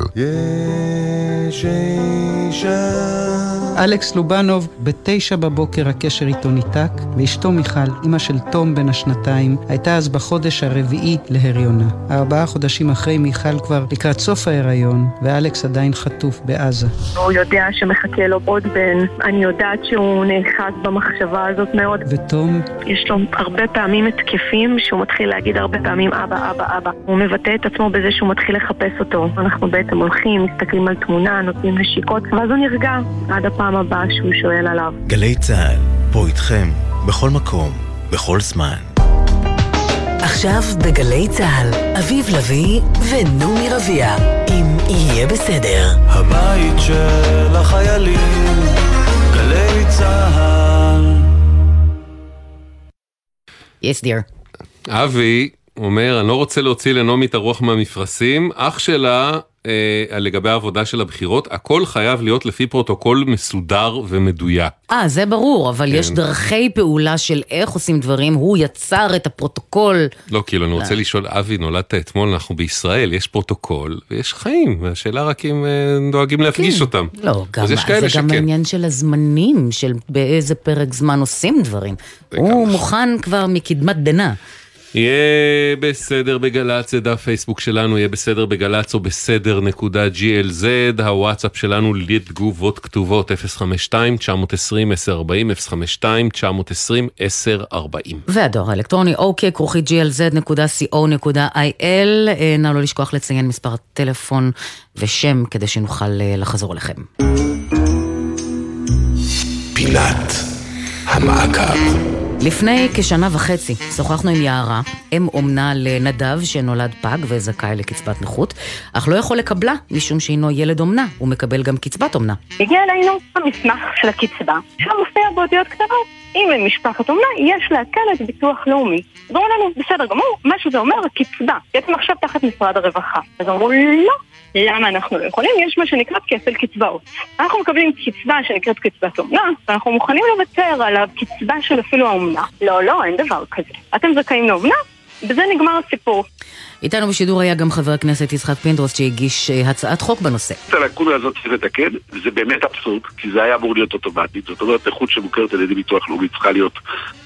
יש אישה אלכס לובנוב, בתשע בבוקר הקשר איתו ניתק, ואשתו מיכל, אמא של תום בן השנתיים, הייתה אז בחודש הרביעי להריונה. ארבעה חודשים אחרי מיכל כבר לקראת סוף ההיריון, ואלכס עדיין חטוף בעזה. הוא יודע שמחכה לו עוד בן, אני יודעת שהוא נאחז במחשבה הזאת מאוד. ותום? יש לו הרבה פעמים התקפים שהוא מתחיל להגיד הרבה פעמים אבא, אבא, אבא. הוא מבטא את עצמו בזה שהוא מתחיל לחפש אותו. אנחנו בעצם הולכים, מסתכלים על תמונה, נותנים נשיקות, ואז הוא נרגע עד הפעם הפעם הבאה שהוא שואל עליו. גלי צה"ל, פה איתכם, בכל מקום, בכל זמן. עכשיו בגלי צה"ל, אביב לביא ונעמי רביע, אם יהיה בסדר. הבית של החיילים, גלי צה"ל. Yes, dear. אבי אומר, אני לא רוצה להוציא לנעמי את הרוח מהמפרשים, אח שלה אה, לגבי העבודה של הבחירות, הכל חייב להיות לפי פרוטוקול מסודר ומדויק. אה, זה ברור, אבל כן. יש דרכי פעולה של איך עושים דברים, הוא יצר את הפרוטוקול. לא, כאילו, אני רוצה לשאול, אבי, נולדת אתמול, אנחנו בישראל, יש פרוטוקול ויש חיים, והשאלה רק אם אה, דואגים להפגיש כן. אותם. לא, גם, זה שכן. גם העניין של הזמנים, של באיזה פרק זמן עושים דברים. הוא מוכן כבר מקדמת דנא. יהיה בסדר בגל"צ, זה דף פייסבוק שלנו, יהיה בסדר בגל"צ או בסדר נקודה glz, הוואטסאפ שלנו לתגובות כתובות 052-920-1040, 052-920-1040. והדואר האלקטרוני אוקיי, כרוכית glz.co.il, אה, נא לא לשכוח לציין מספר טלפון ושם כדי שנוכל אה, לחזור אליכם. פינת המעקב לפני כשנה וחצי שוחחנו עם יערה, אם אומנה לנדב שנולד פג וזכאי לקצבת נכות, אך לא יכול לקבלה משום שהינו ילד אומנה, הוא מקבל גם קצבת אומנה. הגיע אלינו המסמך של הקצבה, שם מופיע באותיות קטנות. אם אין משפחת אומנה, יש לעקל את ביטוח לאומי. אמרו לנו, בסדר גמור, מה שזה אומר, קצבה. בעצם עכשיו תחת משרד הרווחה. אז אמרו, לא, למה אנחנו לא יכולים? יש מה שנקרא כפל קצבאות. אנחנו מקבלים קצבה שנקראת קצבת אומנה, ואנחנו מוכנים לוותר על הקצבה של אפילו האומנה. לא, לא, אין דבר כזה. אתם זכאים לאומנה? בזה נגמר הסיפור. איתנו בשידור היה גם חבר הכנסת יצחק פינדרוס שהגיש אה, הצעת חוק בנושא. את הלקונה הזאת צריך לתקן, וזה באמת אבסורד, כי זה היה אמור להיות אוטומטית. זאת אומרת, נכות שמוכרת על ידי ביטוח לאומי צריכה להיות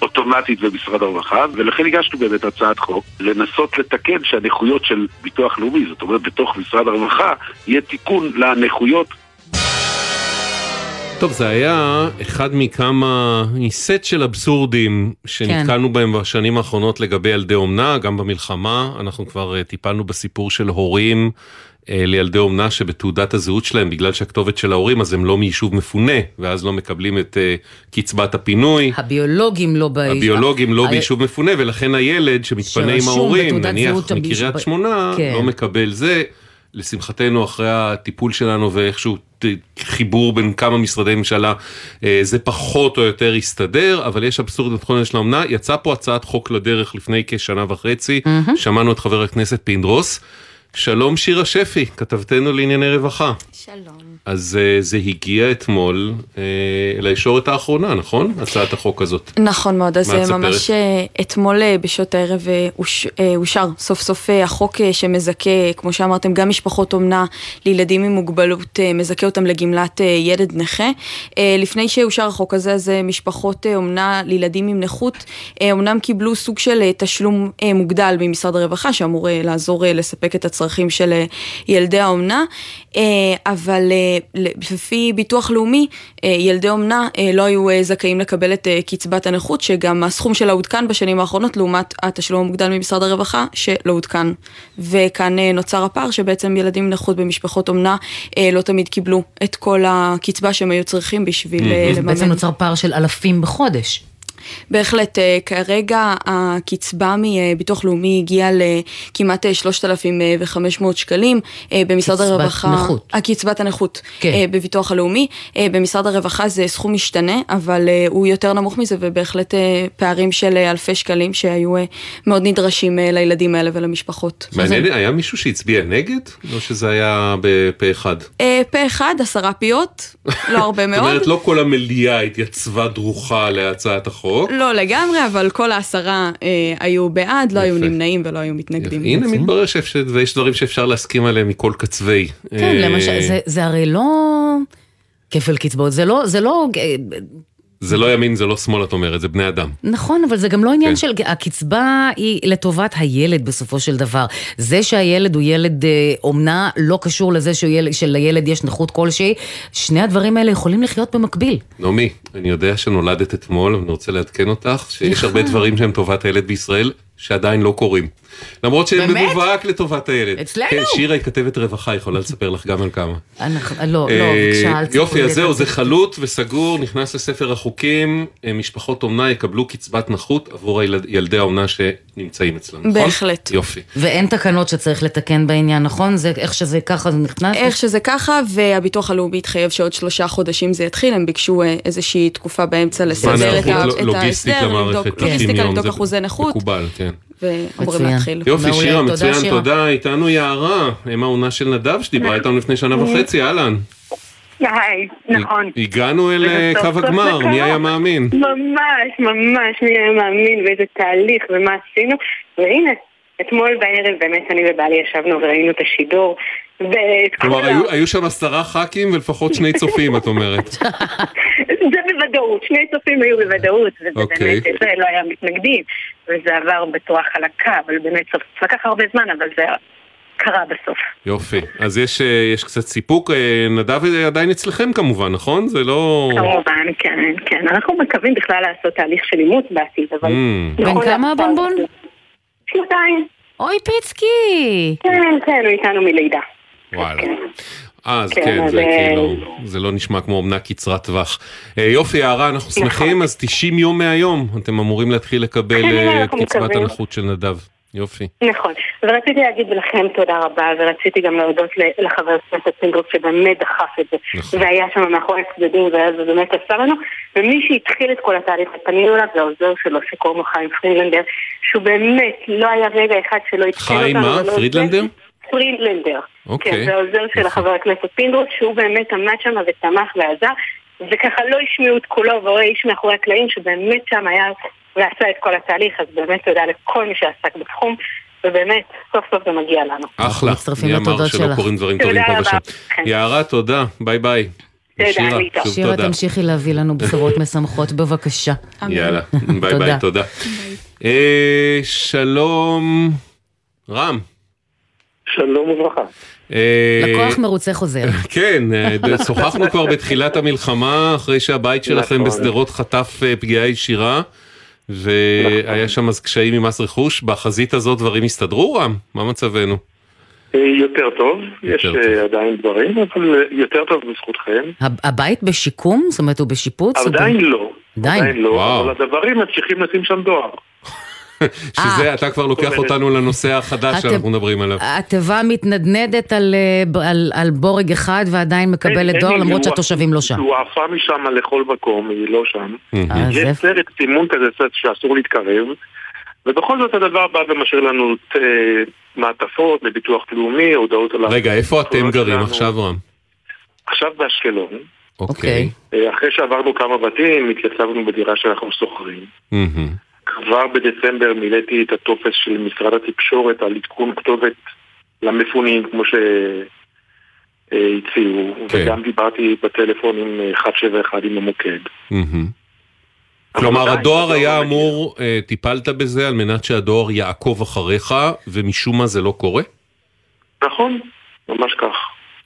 אוטומטית במשרד הרווחה, ולכן הגשנו באמת הצעת חוק לנסות לתקן שהנכויות של ביטוח לאומי, זאת אומרת, בתוך משרד הרווחה, יהיה תיקון לנכויות טוב, זה היה אחד מכמה, מסט של אבסורדים שנתקלנו כן. בהם בשנים האחרונות לגבי ילדי אומנה, גם במלחמה, אנחנו כבר uh, טיפלנו בסיפור של הורים uh, לילדי אומנה שבתעודת הזהות שלהם, בגלל שהכתובת של ההורים, אז הם לא מיישוב מפונה, ואז לא מקבלים את uh, קצבת הפינוי. הביולוגים לא ביישוב. הביולוגים לא ביישוב מפונה, ולכן הילד שמתפנה עם ההורים, נניח מקריית שמונה, כן. לא מקבל זה. לשמחתנו, אחרי הטיפול שלנו ואיכשהו חיבור בין כמה משרדי ממשלה, אה, זה פחות או יותר הסתדר, אבל יש אבסורד בתחום של האומנה. יצא פה הצעת חוק לדרך לפני כשנה וחצי, mm-hmm. שמענו את חבר הכנסת פינדרוס. שלום שירה שפי, כתבתנו לענייני רווחה. שלום. אז uh, זה הגיע אתמול uh, לישורת האחרונה, נכון? הצעת החוק הזאת. נכון מאוד, אז זה ממש אתמול בשעות הערב אוש, אושר סוף סוף החוק שמזכה, כמו שאמרתם, גם משפחות אומנה לילדים עם מוגבלות, מזכה אותם לגמלת ילד נכה. לפני שאושר החוק הזה, אז משפחות אומנה לילדים עם נכות, אומנם קיבלו סוג של תשלום מוגדל ממשרד הרווחה, שאמור לעזור לספק את הצרכים. הצרכים של ילדי האומנה, אבל לפי ביטוח לאומי, ילדי אומנה לא היו זכאים לקבל את קצבת הנכות, שגם הסכום שלה עודכן בשנים האחרונות לעומת התשלום המוגדל ממשרד הרווחה, שלא עודכן. וכאן נוצר הפער שבעצם ילדים עם נכות במשפחות אומנה לא תמיד קיבלו את כל הקצבה שהם היו צריכים בשביל לממן. בעצם נוצר פער של אלפים בחודש. בהחלט, אה, כרגע הקצבה מביטוח לאומי הגיעה לכמעט 3,500 שקלים במשרד קצבת הרווחה. נכות. הקצבת הנכות כן. אה, בביטוח הלאומי. אה, במשרד הרווחה זה סכום משתנה, אבל אה, הוא יותר נמוך מזה ובהחלט אה, פערים של אה, אלפי שקלים שהיו אה, מאוד נדרשים אה, לילדים האלה ולמשפחות. מעניין, היה מישהו שהצביע נגד? או שזה היה בפה אחד? אה, פה אחד, עשרה פיות, לא הרבה מאוד. זאת אומרת, לא כל המליאה התייצבה דרוכה להצעת החוק. לא לגמרי, אבל כל העשרה אה, היו בעד, לא היו נמנעים ולא היו מתנגדים. הנה מתברר שיש ויש דברים שאפשר להסכים עליהם מכל קצווי. כן, אה, למשל, זה- זה הרי לא כפל קצבאות, זה לא, זה לא, זה לא ימין, זה לא שמאל, את אומרת, זה בני אדם. נכון, אבל זה גם לא עניין כן. של, הקצבה היא לטובת הילד בסופו של דבר. זה שהילד הוא ילד אה, אומנה לא קשור לזה שהוא שלילד יש נכות כלשהי, שני הדברים האלה יכולים לחיות במקביל. נעמי, אני יודע שנולדת אתמול, אבל אני רוצה לעדכן אותך שיש. הרבה דברים שהם טובת הילד בישראל, שעדיין לא קורים. למרות שהם? במובהק לטובת הילד. אצלנו? כן, שירה היא כתבת רווחה, יכולה לספר לך גם על כמה. אנחנו, לא, לא, אה, בבקשה, אל תספרי יופי, אז זהו, זה חלוט וסגור, נכנס לספר החוקים, אה, משפחות אומנה יקבלו קצבת נכות עבור ילדי האומנה שנמצאים אצלנו, נכון? בהחלט. יופי. ואין תקנות שצריך לתקן בעניין, נכון? זה איך שזה ככה זה נכנס? איך שזה ככה, והביטוח הלאומי התחייב שעוד שלושה חודשים זה יתחיל, הם ביקשו אה, איזושהי תקופה באמצע לסדר את לא- ההסדר, לבדוק- 90 לוגיסטיקה לבדוק זה אחוזי נכות, מקובל, כן. ואמורים. להתחיל. יופי, שירה, תודה, מצוין. תודה. איתנו יערה, אם העונה של נדב שדיברה איתנו לפני שנה וחצי, אהלן. היי, נכון. הגענו אל אה, קו הגמר, מי. היה מאמין? ממש, ממש, מי היה מאמין ואיזה תהליך ומה עשינו. והנה, אתמול בערב באמת אני ובעלי ישבנו וראינו את השידור. כלומר, היו- היו שם עשרה ח"כים ולפחות שני צופים, את אומרת. זה בוודאות, שני צופים היו בוודאות, וזה אוקיי. באמת, זה לא היה מתנגדים, וזה עבר בצורה חלקה, אבל באמת סוף, זה לקח הרבה זמן, אבל זה קרה בסוף. יופי. אז יש אה, יש קצת סיפוק. אה, נדב עדיין אצלכם כמובן, נכון? זה לא... כמובן, כן, כן. אנחנו מקווים בכלל לעשות תהליך של אימוץ בעתיד, אבל... Mm. בן כמה הבונבון? שנתיים. אוי פיצקי! כן, כן, הוא איתנו מלידה. וואלה. אז כן, כן, זה אה, כאילו, זה לא נשמע כמו אומנה קצרת טווח. אה, יופי, יערה, אנחנו נכון. שמחים, אז 90 יום מהיום אתם אמורים להתחיל לקבל כן, אה, את אנחנו קצבת. הנכות של נדב. יופי. נכון. ורציתי להגיד לכם תודה רבה, ורציתי גם להודות לחבר הכנסת פינדרוס שבאמת דחף את זה. נכון. והיה שם מאחורי הצדדים, וזה באמת עשה לנו. ומי שהתחיל את כל התהליך, ופנינו אליו, זה העוזר שלו, שקוראים לו חיים פרינלנדר, שהוא באמת, לא היה רגע אחד שלא התחיל אותנו. חיים מה? פרידלנדר? פרינלנדר. אוקיי. כן, זה העוזר של חבר הכנסת פינדרוס, שהוא באמת עמד שם ותמך ועזר, וככה לא השמיעו את קולו, והוא היה איש מאחורי הקלעים, שבאמת שם היה ועשה את כל התהליך, אז באמת תודה לכל מי שעסק בתחום, ובאמת, סוף סוף זה מגיע לנו. אחלה. מי אמר שלא. קורים דברים תודה טובים פה רבה. ושם. כן. יערה, תודה. ביי ביי. תודה, שירה. שוב שירה, תודה. תמשיכי להביא לנו בשורות משמחות, בבקשה. יאללה, ביי תודה. ביי, תודה. אה, שלום, רם. שלום וברכה. אה, לקוח מרוצה חוזר. כן, אה, שוחחנו כבר בתחילת המלחמה, אחרי שהבית שלכם נכון. בשדרות חטף אה, פגיעה ישירה, והיה שם אז קשיים עם מס רכוש. בחזית הזאת דברים הסתדרו, רם? מה מצבנו? יותר טוב, יש עדיין דברים, אבל יותר טוב בזכותכם. הב- הבית בשיקום? זאת אומרת, הוא בשיפוץ? עדיין לא. עדיין. עדיין לא, וואו. אבל הדברים ממשיכים לשים שם דואר. שזה, אתה כבר לוקח אותנו לנושא החדש שאנחנו מדברים עליו. התיבה מתנדנדת על, אה, על, על בורג אחד ועדיין מקבלת אין- דואר למרות שהתושבים לא שם. הוא עפה משם לכל מקום, היא לא שם. אה, יש זה- סרט סימון כזה סרט שאסור להתקרב, ובכל זאת הדבר בא ומשאיר לנו אה, מעטפות מביטוח לאומי, הודעות על... רגע, איפה אתם גרים שלנו. עכשיו, רם? עכשיו באשקלון. אוקיי. אה, אחרי שעברנו כמה בתים, התייצבנו בדירה שאנחנו שוכרים. מהמם. כבר בדצמבר מילאתי את הטופס של משרד התקשורת על עדכון כתובת למפונים, כמו שהציעו, כן. וגם דיברתי בטלפון עם אה, 171 עם המוקד. מהמם. כלומר, הדואר היה אמור, אה, טיפלת בזה על מנת שהדואר יעקוב אחריך, ומשום מה זה לא קורה? נכון, ממש כך.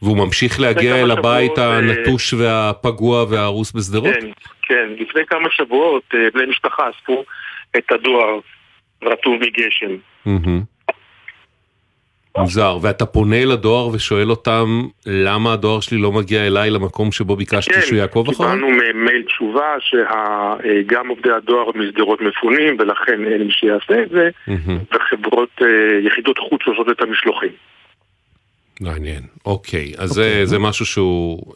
והוא ממשיך להגיע אל הבית הנטוש והפגוע וההרוס בשדרות? כן, כן. לפני כמה שבועות בני משפחה אספו את הדואר רטוב מגשם. מוזר, ואתה פונה לדואר ושואל אותם למה הדואר שלי לא מגיע אליי למקום שבו ביקשתי כן, שהוא יעקוב אחריי? קיבלנו מייל תשובה שגם עובדי הדואר משדרות מפונים ולכן אין מי שיעשה את זה, וחברות, יחידות חוץ עושות את המשלוחים. מעניין, אוקיי, אז זה, זה משהו שהוא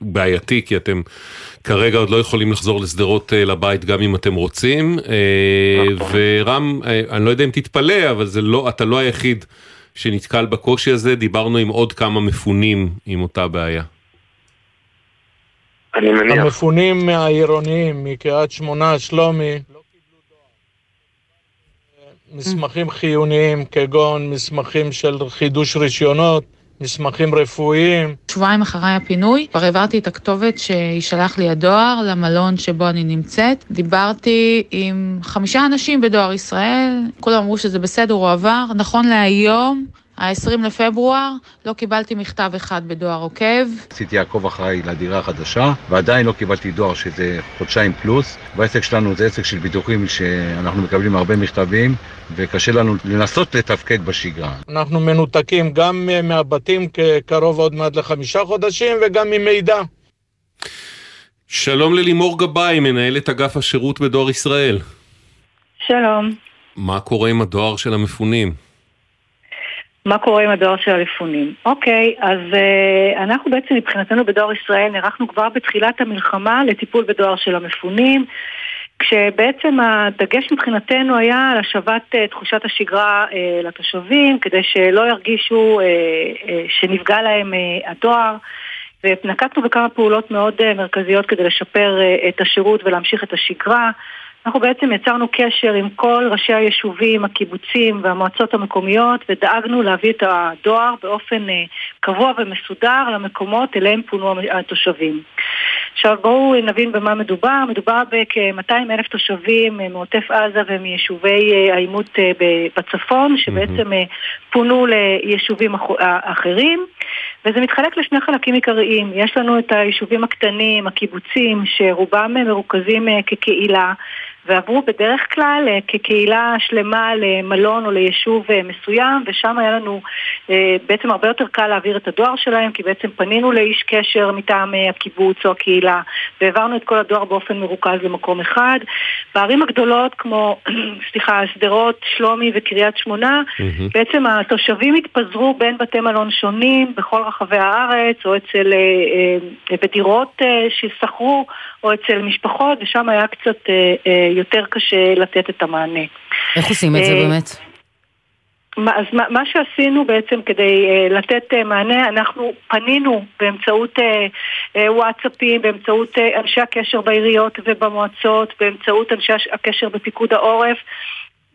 בעייתי, כי אתם כרגע עוד לא יכולים לחזור לשדרות לבית גם אם אתם רוצים, ורם, אני לא יודע אם תתפלא, אבל לא, אתה לא היחיד שנתקל בקושי הזה, דיברנו עם עוד כמה מפונים עם אותה בעיה. אני מניח. המפונים העירוניים מקריית שמונה, שלומי, מסמכים חיוניים כגון מסמכים של חידוש רישיונות, מסמכים רפואיים. שבועיים אחרי הפינוי, כבר העברתי את הכתובת שישלח לי הדואר למלון שבו אני נמצאת. דיברתי עם חמישה אנשים בדואר ישראל, כולם אמרו שזה בסדר, הוא עבר. נכון להיום, ה-20 לפברואר, לא קיבלתי מכתב אחד בדואר עוקב. עשיתי לעקוב אחריי לדירה החדשה, ועדיין לא קיבלתי דואר שזה חודשיים פלוס. והעסק שלנו זה עסק של ביטוחים שאנחנו מקבלים הרבה מכתבים, וקשה לנו לנסות לתפקד בשגרה. אנחנו מנותקים גם מהבתים כקרוב עוד מעט לחמישה חודשים, וגם ממידע. שלום ללימור גבאי, מנהלת אגף השירות בדואר ישראל. שלום. מה קורה עם הדואר של המפונים? מה קורה עם הדואר של המפונים? אוקיי, אז uh, אנחנו בעצם מבחינתנו בדואר ישראל נערכנו כבר בתחילת המלחמה לטיפול בדואר של המפונים, כשבעצם הדגש מבחינתנו היה על השבת uh, תחושת השגרה uh, לתושבים, כדי שלא ירגישו uh, uh, שנפגע להם uh, הדואר. ונקטנו בכמה פעולות מאוד uh, מרכזיות כדי לשפר uh, את השירות ולהמשיך את השגרה. אנחנו בעצם יצרנו קשר עם כל ראשי היישובים, הקיבוצים והמועצות המקומיות ודאגנו להביא את הדואר באופן קבוע ומסודר למקומות אליהם פונו התושבים. עכשיו בואו נבין במה מדובר. מדובר בכ-200 אלף תושבים מעוטף עזה ומיישובי העימות בצפון, שבעצם פונו ליישובים אחרים. וזה מתחלק לשני חלקים עיקריים. יש לנו את היישובים הקטנים, הקיבוצים, שרובם מרוכזים כקהילה. ועברו בדרך כלל כקהילה שלמה למלון או ליישוב מסוים, ושם היה לנו בעצם הרבה יותר קל להעביר את הדואר שלהם, כי בעצם פנינו לאיש קשר מטעם הקיבוץ או הקהילה, והעברנו את כל הדואר באופן מרוכז למקום אחד. בערים הגדולות כמו, סליחה, שדרות, שלומי וקריית שמונה, mm-hmm. בעצם התושבים התפזרו בין בתי מלון שונים בכל רחבי הארץ, או אצל, בדירות ששכרו, או אצל משפחות, ושם היה קצת יותר קשה לתת את המענה. איך עושים את זה באמת? אז מה שעשינו בעצם כדי לתת מענה, אנחנו פנינו באמצעות וואטסאפים, באמצעות אנשי הקשר בעיריות ובמועצות, באמצעות אנשי הקשר בפיקוד העורף.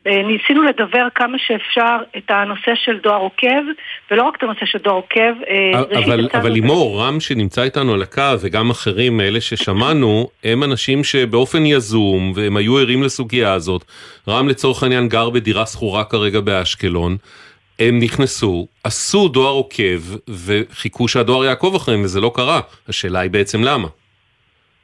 ניסינו לדבר כמה שאפשר את הנושא של דואר עוקב, ולא רק את הנושא של דואר עוקב. אבל, אבל לימור, רם שנמצא איתנו על הקו, וגם אחרים מאלה ששמענו, הם אנשים שבאופן יזום, והם היו ערים לסוגיה הזאת. רם לצורך העניין גר בדירה שכורה כרגע באשקלון. הם נכנסו, עשו דואר עוקב, וחיכו שהדואר יעקוב אחריהם, וזה לא קרה. השאלה היא בעצם למה.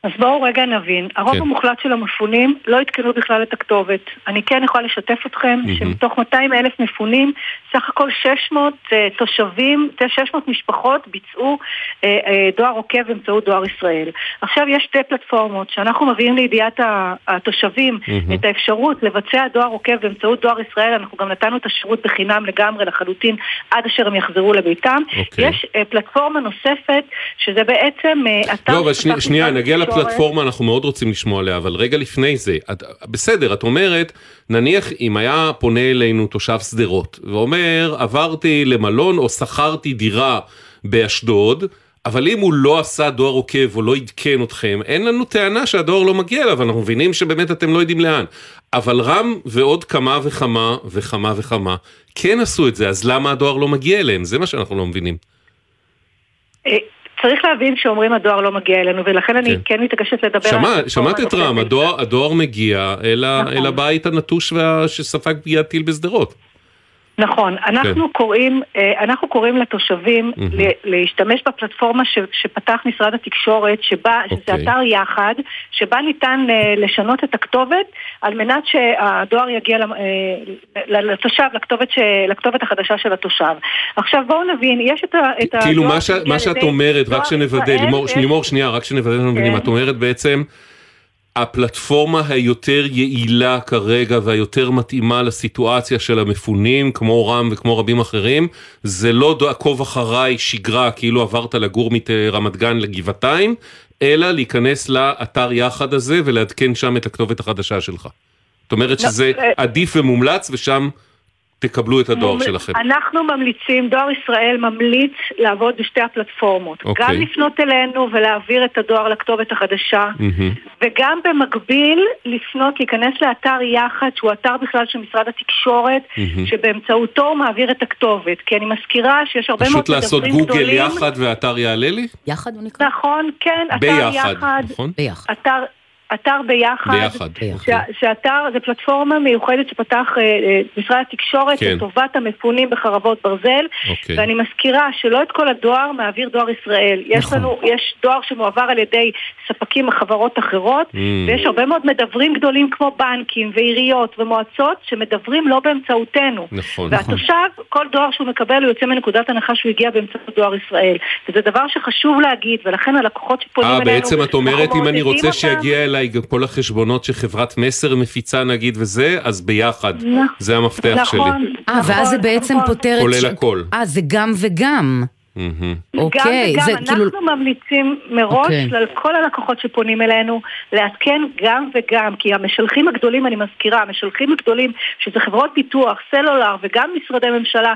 אז בואו רגע נבין, הרוב כן. המוחלט של המפונים לא עדכנו בכלל את הכתובת. אני כן יכולה לשתף אתכם mm-hmm. שמתוך 200 אלף מפונים, סך הכל 600 uh, תושבים, 600 משפחות ביצעו uh, uh, דואר עוקב באמצעות דואר ישראל. עכשיו יש שתי פלטפורמות שאנחנו מביאים לידיעת התושבים mm-hmm. את האפשרות לבצע דואר עוקב באמצעות דואר ישראל, אנחנו גם נתנו את השירות בחינם לגמרי לחלוטין עד אשר הם יחזרו לביתם. Okay. אוקיי. יש uh, פלטפורמה נוספת שזה בעצם uh, אתר... לא, אבל שני, שנייה, נגיע הפלטפורמה אנחנו מאוד רוצים לשמוע עליה, אבל רגע לפני זה, את, בסדר, את אומרת, נניח אם היה פונה אלינו תושב שדרות, ואומר, עברתי למלון או שכרתי דירה באשדוד, אבל אם הוא לא עשה דואר עוקב או לא עדכן אתכם, אין לנו טענה שהדואר לא מגיע אליו, אנחנו מבינים שבאמת אתם לא יודעים לאן. אבל רם ועוד כמה וכמה וכמה וכמה כן עשו את זה, אז למה הדואר לא מגיע אליהם? זה מה שאנחנו לא מבינים. צריך להבין שאומרים הדואר לא מגיע אלינו, ולכן אני כן מתעקשת לדבר שמע, על... שמעת את רם, הדואר, הדואר מגיע אל, נכון. אל הבית הנטוש וה... שספג פגיעת טיל בשדרות. נכון, אנחנו כן. קוראים, אה, אנחנו קוראים לתושבים להשתמש בפלטפורמה ש, שפתח משרד התקשורת, שבה, שזה אוקיי. אתר יחד, שבה ניתן אה, לשנות את הכתובת על מנת שהדואר יגיע אה, לתושב, לכתובת, ש, לכתובת החדשה של התושב. עכשיו בואו נבין, יש את, ה- את כאילו מה, ש... מה שאת אומרת, רק שנוודא, לימור, לימור שנייה, רק שנוודא כן. את אומרת בעצם, הפלטפורמה היותר יעילה כרגע והיותר מתאימה לסיטואציה של המפונים, כמו רם וכמו רבים אחרים, זה לא דו- עקוב אחריי שגרה, כאילו עברת לגור מרמת גן לגבעתיים, אלא להיכנס לאתר יחד הזה ולעדכן שם את הכתובת החדשה שלך. זאת אומרת לא, שזה אה, עדיף ומומלץ ושם תקבלו את הדואר שלכם. אנחנו ממליצים, דואר ישראל ממליץ לעבוד בשתי הפלטפורמות. אוקיי. גם לפנות אלינו ולהעביר את הדואר לכתובת החדשה, מהמם. וגם במקביל לפנות, להיכנס לאתר יחד, שהוא אתר בכלל של משרד התקשורת, מהמם. שבאמצעותו הוא מעביר את הכתובת. כי אני מזכירה שיש הרבה מאוד פשוט לעשות מדברים גוגל גדולים. יחד והאתר יעלה לי? יחד הוא נקרא? נכון, כן, אתר ביחד, יחד. נכון? ביחד. אתר... אתר ביחד, ביחד, ש- שאתר זה פלטפורמה מיוחדת שפתח אה, אה, משרד התקשורת כן. לטובת המפונים בחרבות ברזל, אוקיי. ואני מזכירה שלא את כל הדואר מעביר דואר ישראל. יש נכון. לנו, יש דואר שמועבר על ידי ספקים מחברות אחרות, Mm. ויש הרבה מאוד מדברים גדולים כמו בנקים ועיריות ומועצות שמדברים לא באמצעותנו. נכון. והתושב, כל דואר שהוא מקבל הוא יוצא מנקודת הנחה שהוא הגיע באמצעות דואר ישראל. וזה דבר שחשוב להגיד, ולכן הלקוחות שפונים אה, אלינו, בעצם את אומרת אם אני רוצה אותם. שיגיע אליי גם כל החשבונות שחברת מסר מפיצה נגיד וזה, אז ביחד. נכון. זה המפתח שלי. אה, ואז זה בעצם פותר את... כולל ש- הכל. אה, זה גם וגם. מהמם. אוקיי, גם זה וגם, כאילו... אנחנו ממליצים מראש אוקיי. לכל הלקוחות שפונים אלינו לעדכן גם וגם, כי המשלחים הגדולים, אני מזכירה, המשלחים הגדולים, שזה חברות ביטוח, סלולר וגם משרדי ממשלה,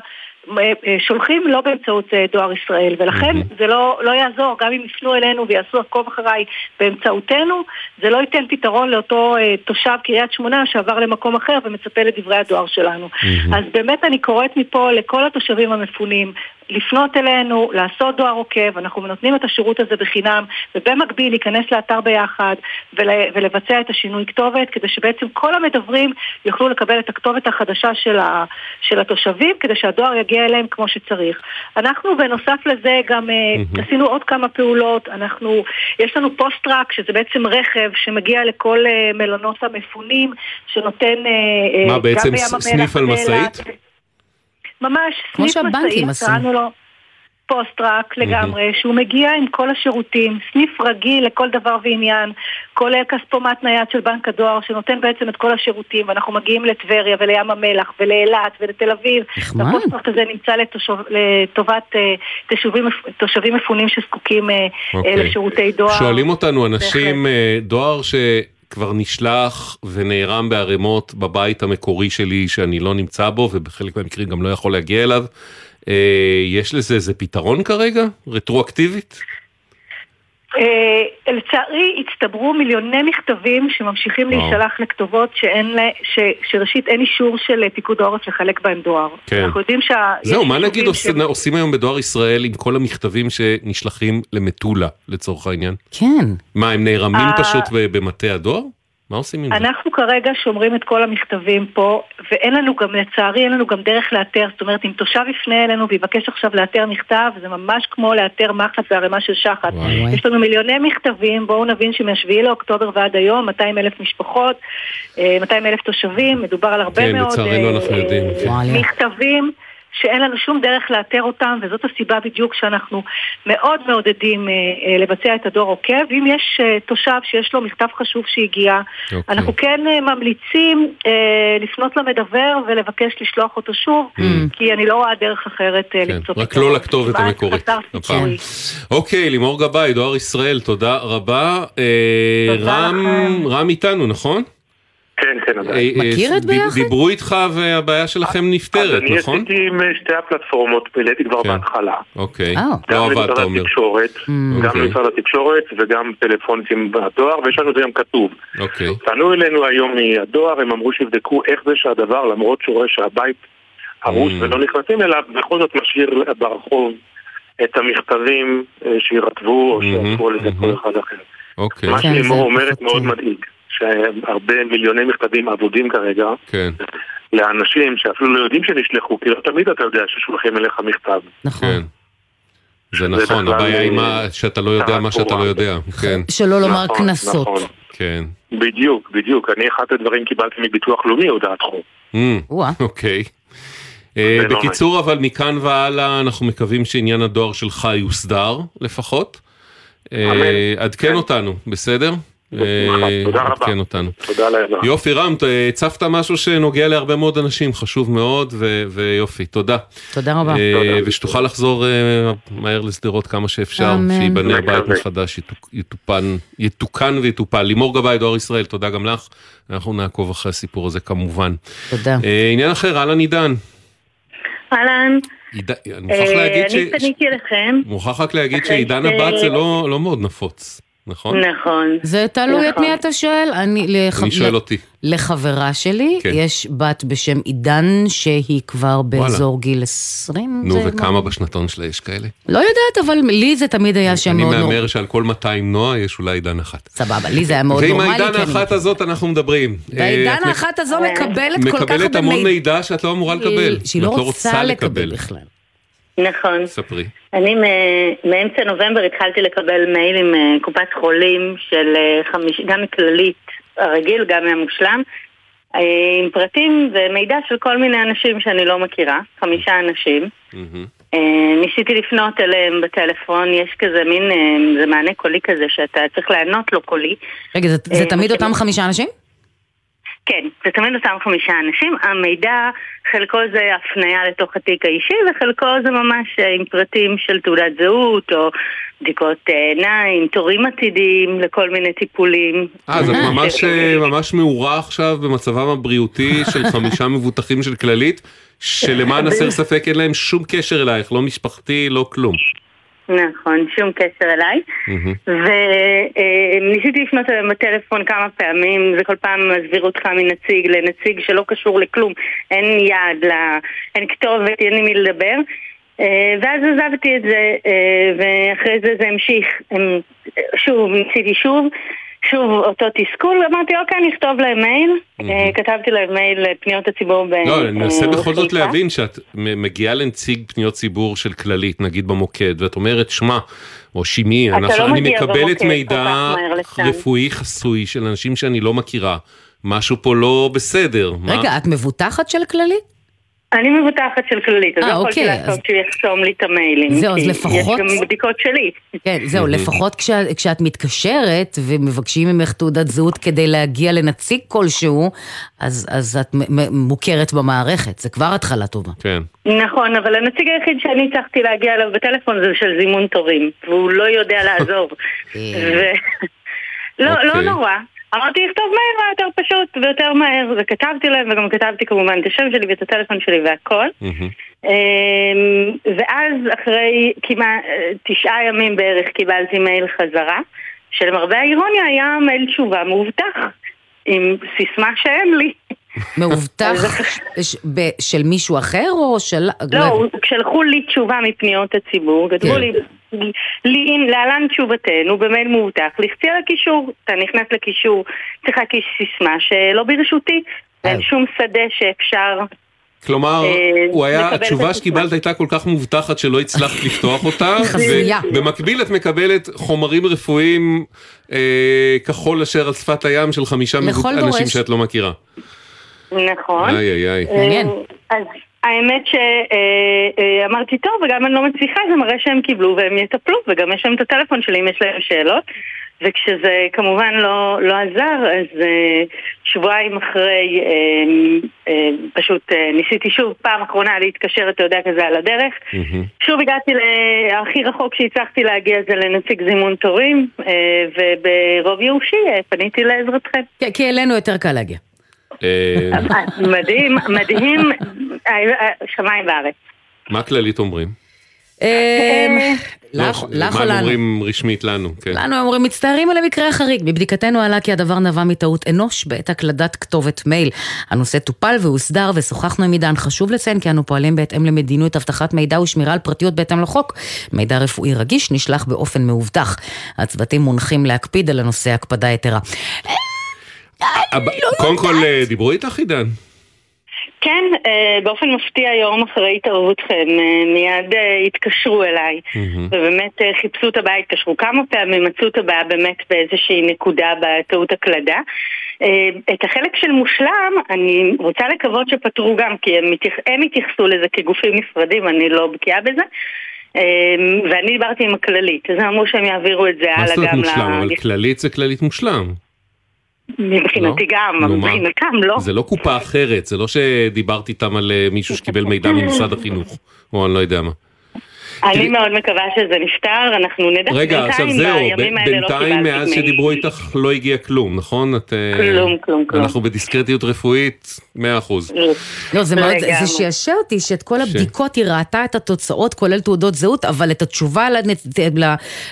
שולחים לא באמצעות אה, דואר ישראל, ולכן זה לא, לא יעזור, גם אם יפנו אלינו ויעשו עקוב אחריי באמצעותנו, זה לא ייתן פתרון לאותו אה, תושב קריית שמונה שעבר למקום אחר ומצפה לדברי הדואר שלנו. אז באמת אני קוראת מפה לכל התושבים המפונים לפנות אלינו, לעשות דואר עוקב, אנחנו נותנים את השירות הזה בחינם, ובמקביל להיכנס לאתר ביחד ול, ולבצע את השינוי כתובת, כדי שבעצם כל הדוורים יוכלו לקבל את הכתובת החדשה של, ה, של התושבים, כדי שהדואר יגיע אליהם כמו שצריך. אנחנו בנוסף לזה גם אה, עשינו עוד כמה פעולות, אנחנו, יש לנו post truck, שזה בעצם רכב שמגיע לכל אה, מלונות המפונים, שנותן אה, מה גם בעצם סניף על. משאית? ממש, סניף משאית. קראנו לו post truck לגמרי, שהוא מגיע עם כל השירותים, סניף רגיל לכל דבר ועניין, כולל כספומט נייד של בנק הדואר, שנותן בעצם את כל השירותים, ואנחנו מגיעים לטבריה ולים המלח ולאילת ולתל אביב. נחמד. וה post truck הזה נמצא לתושב, לטובת אה, תושבים, תושבים מפונים שזקוקים אה, אה, אוקיי. לשירותי דואר. שואלים אותנו אנשים, דואר שכבר נשלח ונערם בערימות בבית המקורי שלי שאני לא נמצא בו ובחלק מהמקרים גם לא יכול להגיע אליו, אה, יש לזה איזה פתרון כרגע? רטרואקטיבית? אה, לצערי הצטברו מיליוני מכתבים שממשיכים וואו. להישלח לכתובות שאין, לה- ש, שראשית אין אישור של אה, פיקוד העורף לחלק בהם דואר. כן. אנחנו יודעים שה... זהו, מה נגיד עושים, ש- עושים היום בדואר ישראל עם כל המכתבים שנשלחים למטולה לצורך העניין? כן. מה, הם נערמים אה, פשוט במטה הדואר? מה עושים עם זה? אנחנו כרגע שומרים את כל המכתבים פה, ואין לנו גם, לצערי, אין לנו גם דרך לאתר. זאת אומרת, אם תושב יפנה אלינו ויבקש עכשיו לאתר מכתב, זה ממש כמו לאתר מחט בערימה של שחת. וואי. יש לנו מיליוני מכתבים, בואו נבין שמ-7 לאוקטובר ועד היום, 200 אלף משפחות, אה, 200 אלף תושבים, מדובר על הרבה כן, מאוד לצערנו אה, אנחנו יודעים, אה, כן. מכתבים. שאין לנו שום דרך לאתר אותם, וזאת הסיבה בדיוק שאנחנו מאוד מעודדים אה, אה, לבצע את הדור עוקב. אם יש אה, תושב שיש לו מכתב חשוב שהגיע, אוקיי. אנחנו כן אה, ממליצים אה, לפנות למדבר ולבקש לשלוח אותו שוב, כי אני לא רואה דרך אחרת אה, כן, למצוא רק לא לכתובת המקורית. סיכוי. אוקיי, לימור גבאי, דואר ישראל, תודה רבה. אה, תודה רם, לכם. רם איתנו, נכון? כן, כן, אה, עדיין. אה, מכיר את ביחד? דיברו איתך והבעיה שלכם אז נפתרת, אני נכון? עשיתי עם אה, שתי הפלטפורמות, העליתי כבר כן. בהתחלה. אוקיי, אה. לא עבד, אתה למשרד אומר. התקשורת, גם אוקיי. למשרד התקשורת וגם טלפונים בדואר, ויש לנו את זה גם כתוב. אוקיי, פנו אלינו היום מהדואר, הם אמרו שיבדקו איך זה שהדבר, למרות שהוא רואה שהבית הרוס Mm. ולא נכנסים אליו, בכל זאת משאיר ברחוב את המכתבים אה, שירטבו או מהמם, שיעשו על זה כל מהמם. אחד אחר. אוקיי, מה כן, שלימור אומרת מאוד אה, מדאיג, שהרבה מיליוני מכתבים אבודים כרגע, כן. לאנשים שאפילו לא יודעים שנשלחו, כי לא תמיד אתה יודע ששולחים אליך מכתב. נכון. כן. זה נכון, הבעיה היא אה, מה שאתה לא יודע מה שאתה לא יודע. כן. שלא לומר נכון, קנסות. נכון. כן. בדיוק, בדיוק. אני אחד הדברים קיבלתי מביטוח לאומי הודעת חוב. Mm, אוקיי. אה, לא בקיצור, אבל מכאן והלאה אנחנו מקווים שעניין הדואר שלך יוסדר לפחות. אה, אמן. עדכן אותנו, בסדר? אה, תודה רבה. אותנו. תודה לאלה. יופי רם, הצפת משהו שנוגע להרבה מאוד אנשים, חשוב מאוד, ו- ויופי, תודה. תודה רבה. אה, ושתוכל לחזור אה, מהר לשדרות כמה שאפשר. שייבנה הבית. מחדש, יתוקן ויטופל. לימור גבאי, דואר ישראל, תודה גם לך. אנחנו נעקוב אחרי הסיפור הזה כמובן. תודה. עניין אחר, אהלן עידן. אהלן, אני מוכרח להגיד ש... אני פניתי אליכם. מוכרח רק להגיד שעידן הבת זה לא לא מאוד נפוץ, נכון? נכון. זה תלוי את נכון. מי אתה שואל. אני, לח... אני שואל ל- אותי. לחברה שלי, כן. יש בת בשם עידן, שהיא כבר באזור גיל 20. נו, וכמה מה- בשנתון שלה יש כאלה? לא יודעת, אבל לי זה תמיד היה שם אני מאוד נורא. מהמר שעל כל 200 נועה יש אולי עידן אחת. סבבה, לי זה היה מאוד ועם נורמלי. העידן כי אני- האחת הזאת אנחנו מדברים. אה, והעידן את מק- האחת הזו מקבלת כל כך הרבה מקבלת המון מידע. מידע שאת לא אמורה לקבל. שהיא לא ואת רוצה לקבל בכלל. נכון. ספרי. אני מאמצע נובמבר התחלתי לקבל מיילים מקופת חולים של אה, חמיש... גם מכללית הרגיל, גם מהמושלם, אה, עם פרטים ומידע של כל מיני אנשים שאני לא מכירה, חמישה אנשים. אה, ניסיתי לפנות אליהם בטלפון, יש כזה מין, אה, זה מענה קולי כזה שאתה צריך לענות לו קולי. רגע, זה- זה אה, תמיד. אותם חמישה אנשים? כן, זה תמיד אותם חמישה אנשים. המידע, חלקו זה הפניה לתוך התיק האישי, וחלקו זה ממש אה, עם פרטים של תעודת זהות, או בדיקות אה, עיניים, תורים עתידיים לכל מיני טיפולים. אה, אז את ממש, אה, ממש מעורה עכשיו במצבם הבריאותי של חמישה מבוטחים של כללית, שלמען הסר ספק אין להם שום קשר אלייך, לא משפחתי, לא כלום. נכון, שום קשר אליי. וניסיתי לפנות אליהם בטלפון כמה פעמים, זה כל פעם מסביר אותך מנציג לנציג שלא קשור לכלום. אין יעד, לה- אין כתובת, אין עם מי לדבר. אה, ואז עזבתי את זה, אה, ואחרי זה זה המשיך. שוב, ניסיתי שוב, שוב אותו תסכול, אמרתי, אוקיי, אני אכתוב להם מייל. אה, כתבתי להם מייל לפניות הציבור ב... לא, אני מנסה אה, בכל זאת. להבין שאת מגיעה לנציג פניות ציבור של כללית, נגיד במוקד, ואת אומרת, שמע, או אתה אני לא מקבלת מידע. רפואי חסוי של אנשים שאני לא מכירה, משהו פה לא בסדר. מה? רגע, את מבוטחת של כללית? אני מבוטחת של כללית, אז אה, לא יכולתי אוקיי, לעשות אז- שהוא יחסום לי את המיילים. זהו, אז לפחות- יש גם בדיקות שלי. כן, זהו, לפחות כשאת, כשאת מתקשרת ומבקשים ממך תעודת זהות כדי להגיע לנציג כלשהו, אז, אז את מ- מ- מוכרת במערכת, זה כבר התחלה טובה. כן. נכון, אבל הנציג היחיד שאני הצלחתי להגיע אליו בטלפון זה של זימון תורים, והוא לא יודע לעזור. ו... לא, לא אוקיי. נורא. אמרתי, לכתוב מהר, מה יותר פשוט ויותר מהר, וכתבתי להם, וגם כתבתי כמובן את השם שלי ואת הטלפון שלי והכל. אמ, ואז אחרי כמעט אה, תשעה ימים בערך קיבלתי מייל חזרה, שלמרבה האירוניה היה מייל תשובה מאובטח, עם סיסמה שאין לי. מאובטח של מישהו אחר או של... לא, שלחו לי תשובה מפניות הציבור, כתבו כן. לי, להלן תשובתנו במייל מאובטח, לחצי על הקישור, אתה נכנס לקישור, צריך להקיש סיסמה שלא ברשותי, ואין שום שדה שאפשר... כלומר, אה, הוא היה, התשובה. שקיבלת הייתה כל כך מובטחת שלא הצלחת לפתוח אותה. ובמקביל את מקבלת חומרים רפואיים אה, כחול אשר על שפת הים של חמישה מבוט- דורש. אנשים שאת לא מכירה. נכון. איי איי איי. אה, אז האמת שאמרתי, טוב, וגם אני לא מצליחה, זה מראה שהם קיבלו והם יטפלו, וגם יש להם את הטלפון שלי אם יש להם שאלות. וכשזה כמובן לא, לא עזר, אז אה, שבועיים אחרי אה, אה, פשוט אה, ניסיתי שוב פעם אחרונה להתקשר, אתה יודע, כזה על הדרך. שוב הגעתי להכי רחוק שהצלחתי להגיע זה לנציג זימון תורים, אה, וברוב אה, פניתי לעזרתכם. כן, כי אלינו יותר קל להגיע. אה, מדהים, מדהים, אה, אה, שמיים וארץ. מה כללית אומרים? לך לא, לך מה או הם לנו? אומרים רשמית לנו? כן. לנו הם אומרים מצטערים על המקרה החריג. מבדיקתנו עלה כי הדבר נבע מטעות אנוש בעת הקלדת כתובת מייל. הנושא טופל והוסדר ושוחחנו עם עידן. חשוב לציין כי אנו פועלים בהתאם למדיניות אבטחת מידע ושמירה על פרטיות בהתאם לחוק. מידע רפואי רגיש נשלח באופן מאובטח. הצוותים מונחים להקפיד על הנושא הקפדה יתרה. הב- קודם כל, אה, דיברו איתך עידן? כן, אה, באופן מפתיע יום אחרי התערבותכם אה, מיד התקשרו אליי ובאמת חיפשו את הבעיה, התקשרו כמה פעמים, מצאו את הבעיה באמת באיזושהי נקודה בטעות הקלדה. את החלק של מושלם אני רוצה לקוות שפתרו גם כי הם, התייח... הם התייחסו לזה כגופים נפרדים, אני לא בקיאה בזה. ואני דיברתי עם הכללית, אז אמרו שהם יעבירו את זה הלאה גם ל... מה זאת אומרת מושלם? אבל כללית זה כללית מושלם. מבחינתי לא? גם, אבל מבחינתם לא. זה לא קופה אחרת, זה לא שדיברתי איתם על אה, מישהו שקיבל מידע ממשרד החינוך, או אני לא יודע מה. אני מאוד מקווה שזה נפתר, אנחנו נדע רגע, עכשיו זהו, לא בינתיים מאז שדיברו איתך לא הגיע כלום, נכון? אה, כלום, כלום, כלום. אנחנו בדיסקרטיות רפואית, 100%. לא, זה מאוד, זה שעשע אותי שאת כל הבדיקות היא ראתה את התוצאות, כולל תעודות זהות, אבל את התשובה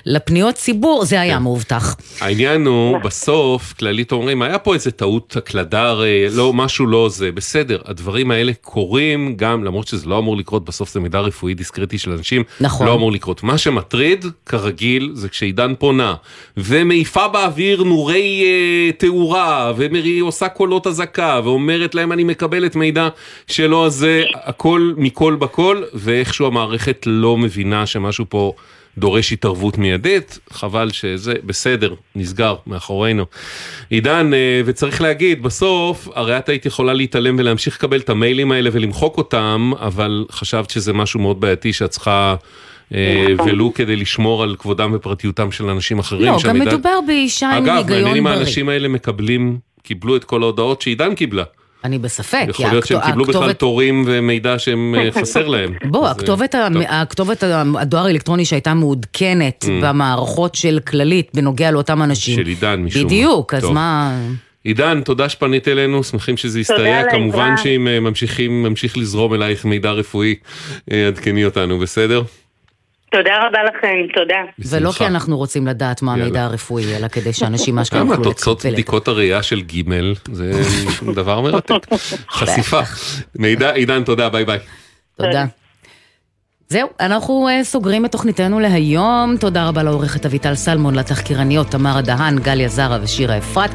לפניות ציבור, זה היה כן. מאובטח. העניין הוא, בסוף, כללית אומרים, היה פה איזה טעות הקלדה, הרי לא, משהו לא זה, בסדר, הדברים האלה קורים גם, למרות שזה לא אמור לקרות, בסוף זה מידע רפואי דיסקרטי של אנשים. נכון. לא אמור לקרות. מה שמטריד, כרגיל, זה כשעידן פונה, ומעיפה באוויר נורי אה, תאורה, והיא עושה קולות אזעקה, ואומרת להם אני מקבלת מידע שלא, אז זה הכל מכל בכל, ואיכשהו המערכת לא מבינה שמשהו פה... דורש התערבות מיידית, חבל שזה בסדר, נסגר מאחורינו. עידן, אה, וצריך להגיד, בסוף, הרי את היית יכולה להתעלם ולהמשיך לקבל את המיילים האלה ולמחוק אותם, אבל חשבת שזה משהו מאוד בעייתי שאת צריכה... אה, נכון. ולו כדי לשמור על כבודם ופרטיותם של אנשים אחרים. לא, גם מדובר באישה עם היגיון בריא. אגב, מעניין אם האנשים האלה מקבלים, קיבלו את כל ההודעות שעידן קיבלה. אני בספק. יכול להיות שהם קיבלו בכלל תורים ומידע שהם אה, חסר להם. בוא, הכתובת, הכתובת הדואר האלקטרוני שהייתה מעודכנת mm. במערכות של כללית בנוגע לאותם אנשים. של עידן משום מה. בדיוק, אז מה... עידן, תודה שפנית אלינו, שמחים שזה יסתייע. כמובן שאם אה, ממשיכים, ממשיך לזרום אלייך מידע רפואי, אה, עדכני אותנו, בסדר? תודה רבה לכם, תודה. ולא כי אנחנו רוצים לדעת מה המידע הרפואי, אלא כדי שאנשים אשכרה יוכלו לקבל את זה. תוצאות בדיקות הראייה של ג' זה דבר מרתק. חשיפה. מידע, עידן, תודה, ביי ביי. תודה. זהו, אנחנו אה, סוגרים את תוכניתנו להיום. תודה רבה לעורכת אביטל סלמון, לתחקירניות תמרה דהן, גליה זרה ושירה אפרת.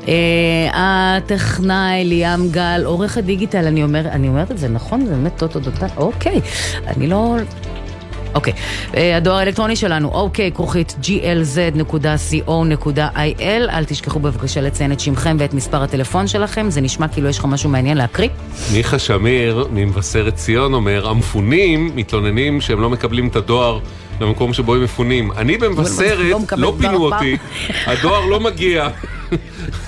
אה, הטכנאי ליאם גל, עורכת דיגיטל, אני, אומר, אני אומרת את זה נכון? זה באמת טוטו דוטן? אוקיי. אני לא... אוקיי, אה, הדואר האלקטרוני שלנו, אוקיי, כרוכית glz.co.il, אל תשכחו בבקשה לציין את שמכם ואת מספר הטלפון שלכם, זה נשמע כאילו יש לך משהו מעניין להקריא. מיכה שמיר ממבשרת ציון אומר, המפונים מתלוננים שהם לא מקבלים את הדואר. למקום שבו הם מפונים. אני במבשרת, לא, לא פינו אותי, הדואר לא מגיע.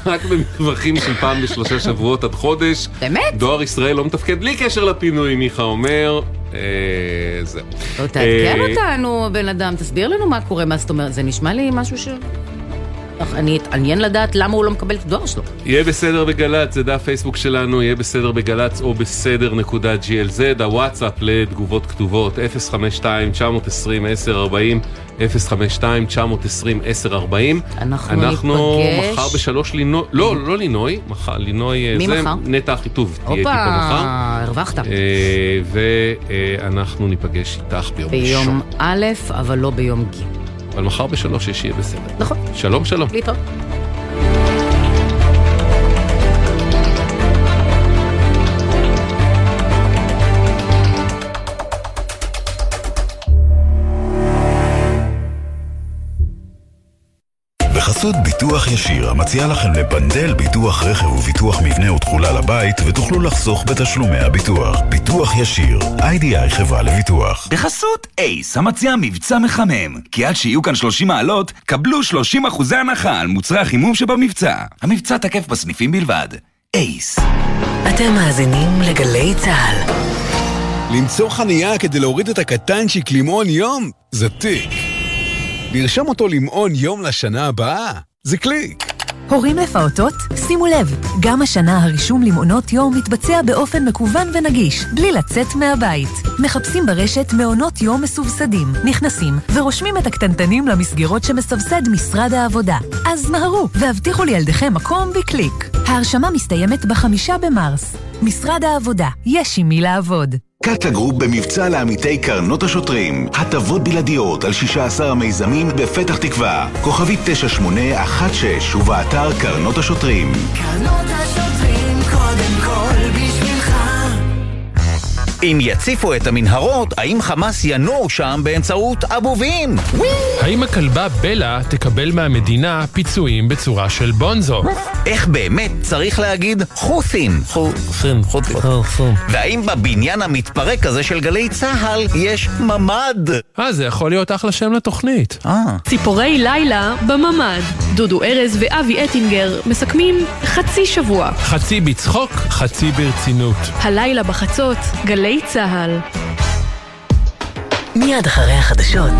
רק במרווחים של פעם בשלושה שבועות עד חודש. באמת? דואר ישראל לא מתפקד בלי קשר לפינוי, מיכה אומר. אה, זהו. לא, תעדכן אה, אותנו, בן אדם, תסביר לנו מה קורה, מה זאת אומרת, זה נשמע לי משהו ש... אני אתעניין לדעת למה הוא לא מקבל את הדואר שלו. יהיה בסדר בגל"צ, זה דף פייסבוק שלנו, יהיה בסדר בגל"צ או בסדר נקודה glz, הוואטסאפ לתגובות כתובות 052-920-1040, 052-920-1040. אנחנו, אנחנו מחר בשלוש לינוי, לא, לא לינוי, מחר, לינוי, מי זה מחר? נטע אחיטוב, תהיה איתי פה מחר. הרווחת. אה, ואנחנו ניפגש איתך ביום ראשון. ביום א', אבל לא ביום ג'. אבל מחר בשלוש יש יהיה בסדר. נכון. שלום שלום. להתראות. בחסות ביטוח ישיר, המציע לכם לבנדל ביטוח רכב וביטוח מבנה ותכולה לבית, ותוכלו לחסוך בתשלומי הביטוח. ביטוח ישיר, איי-די-איי חברה לביטוח. בחסות אייס, המציע מבצע מחמם. כי עד שיהיו כאן 30 מעלות, קבלו 30 אחוזי הנחה על מוצרי החימום שבמבצע. המבצע תקף בסניפים בלבד. אייס. אתם מאזינים לגלי צה"ל. למצוא חניה כדי להוריד את הקטנצ'יק למעון יום? זה תיק. לרשום אותו למעון יום לשנה הבאה? זה קליק. הורים לפעוטות? שימו לב, גם השנה הרישום למעונות יום מתבצע באופן מקוון ונגיש, בלי לצאת מהבית. מחפשים ברשת מעונות יום מסובסדים, נכנסים ורושמים את הקטנטנים למסגרות שמסבסד משרד העבודה. אז מהרו והבטיחו לילדיכם מקום בקליק. ההרשמה מסתיימת בחמישה במרס. משרד העבודה, יש עם מי לעבוד. קאטה גרופ במבצע לעמיתי קרנות השוטרים. הטבות בלעדיות על 16 המיזמים בפתח תקווה. כוכבית 9816 ובאתר קרנות השוטרים. קרנות השוטרים אם יציפו את המנהרות, האם חמאס ינור שם באמצעות אבובים? האם הכלבה בלה תקבל מהמדינה פיצויים בצורה של בונזו? איך באמת צריך להגיד חות'ים? חות'ים, חות'ים. והאם בבניין המתפרק הזה של גלי צה"ל יש ממ"ד? אה, זה יכול להיות אחלה שם לתוכנית. אה. ציפורי לילה בממ"ד. דודו ארז ואבי אטינגר מסכמים חצי שבוע. חצי בצחוק, חצי ברצינות. הלילה בחצות, גלי צה"ל. מיד אחרי החדשות,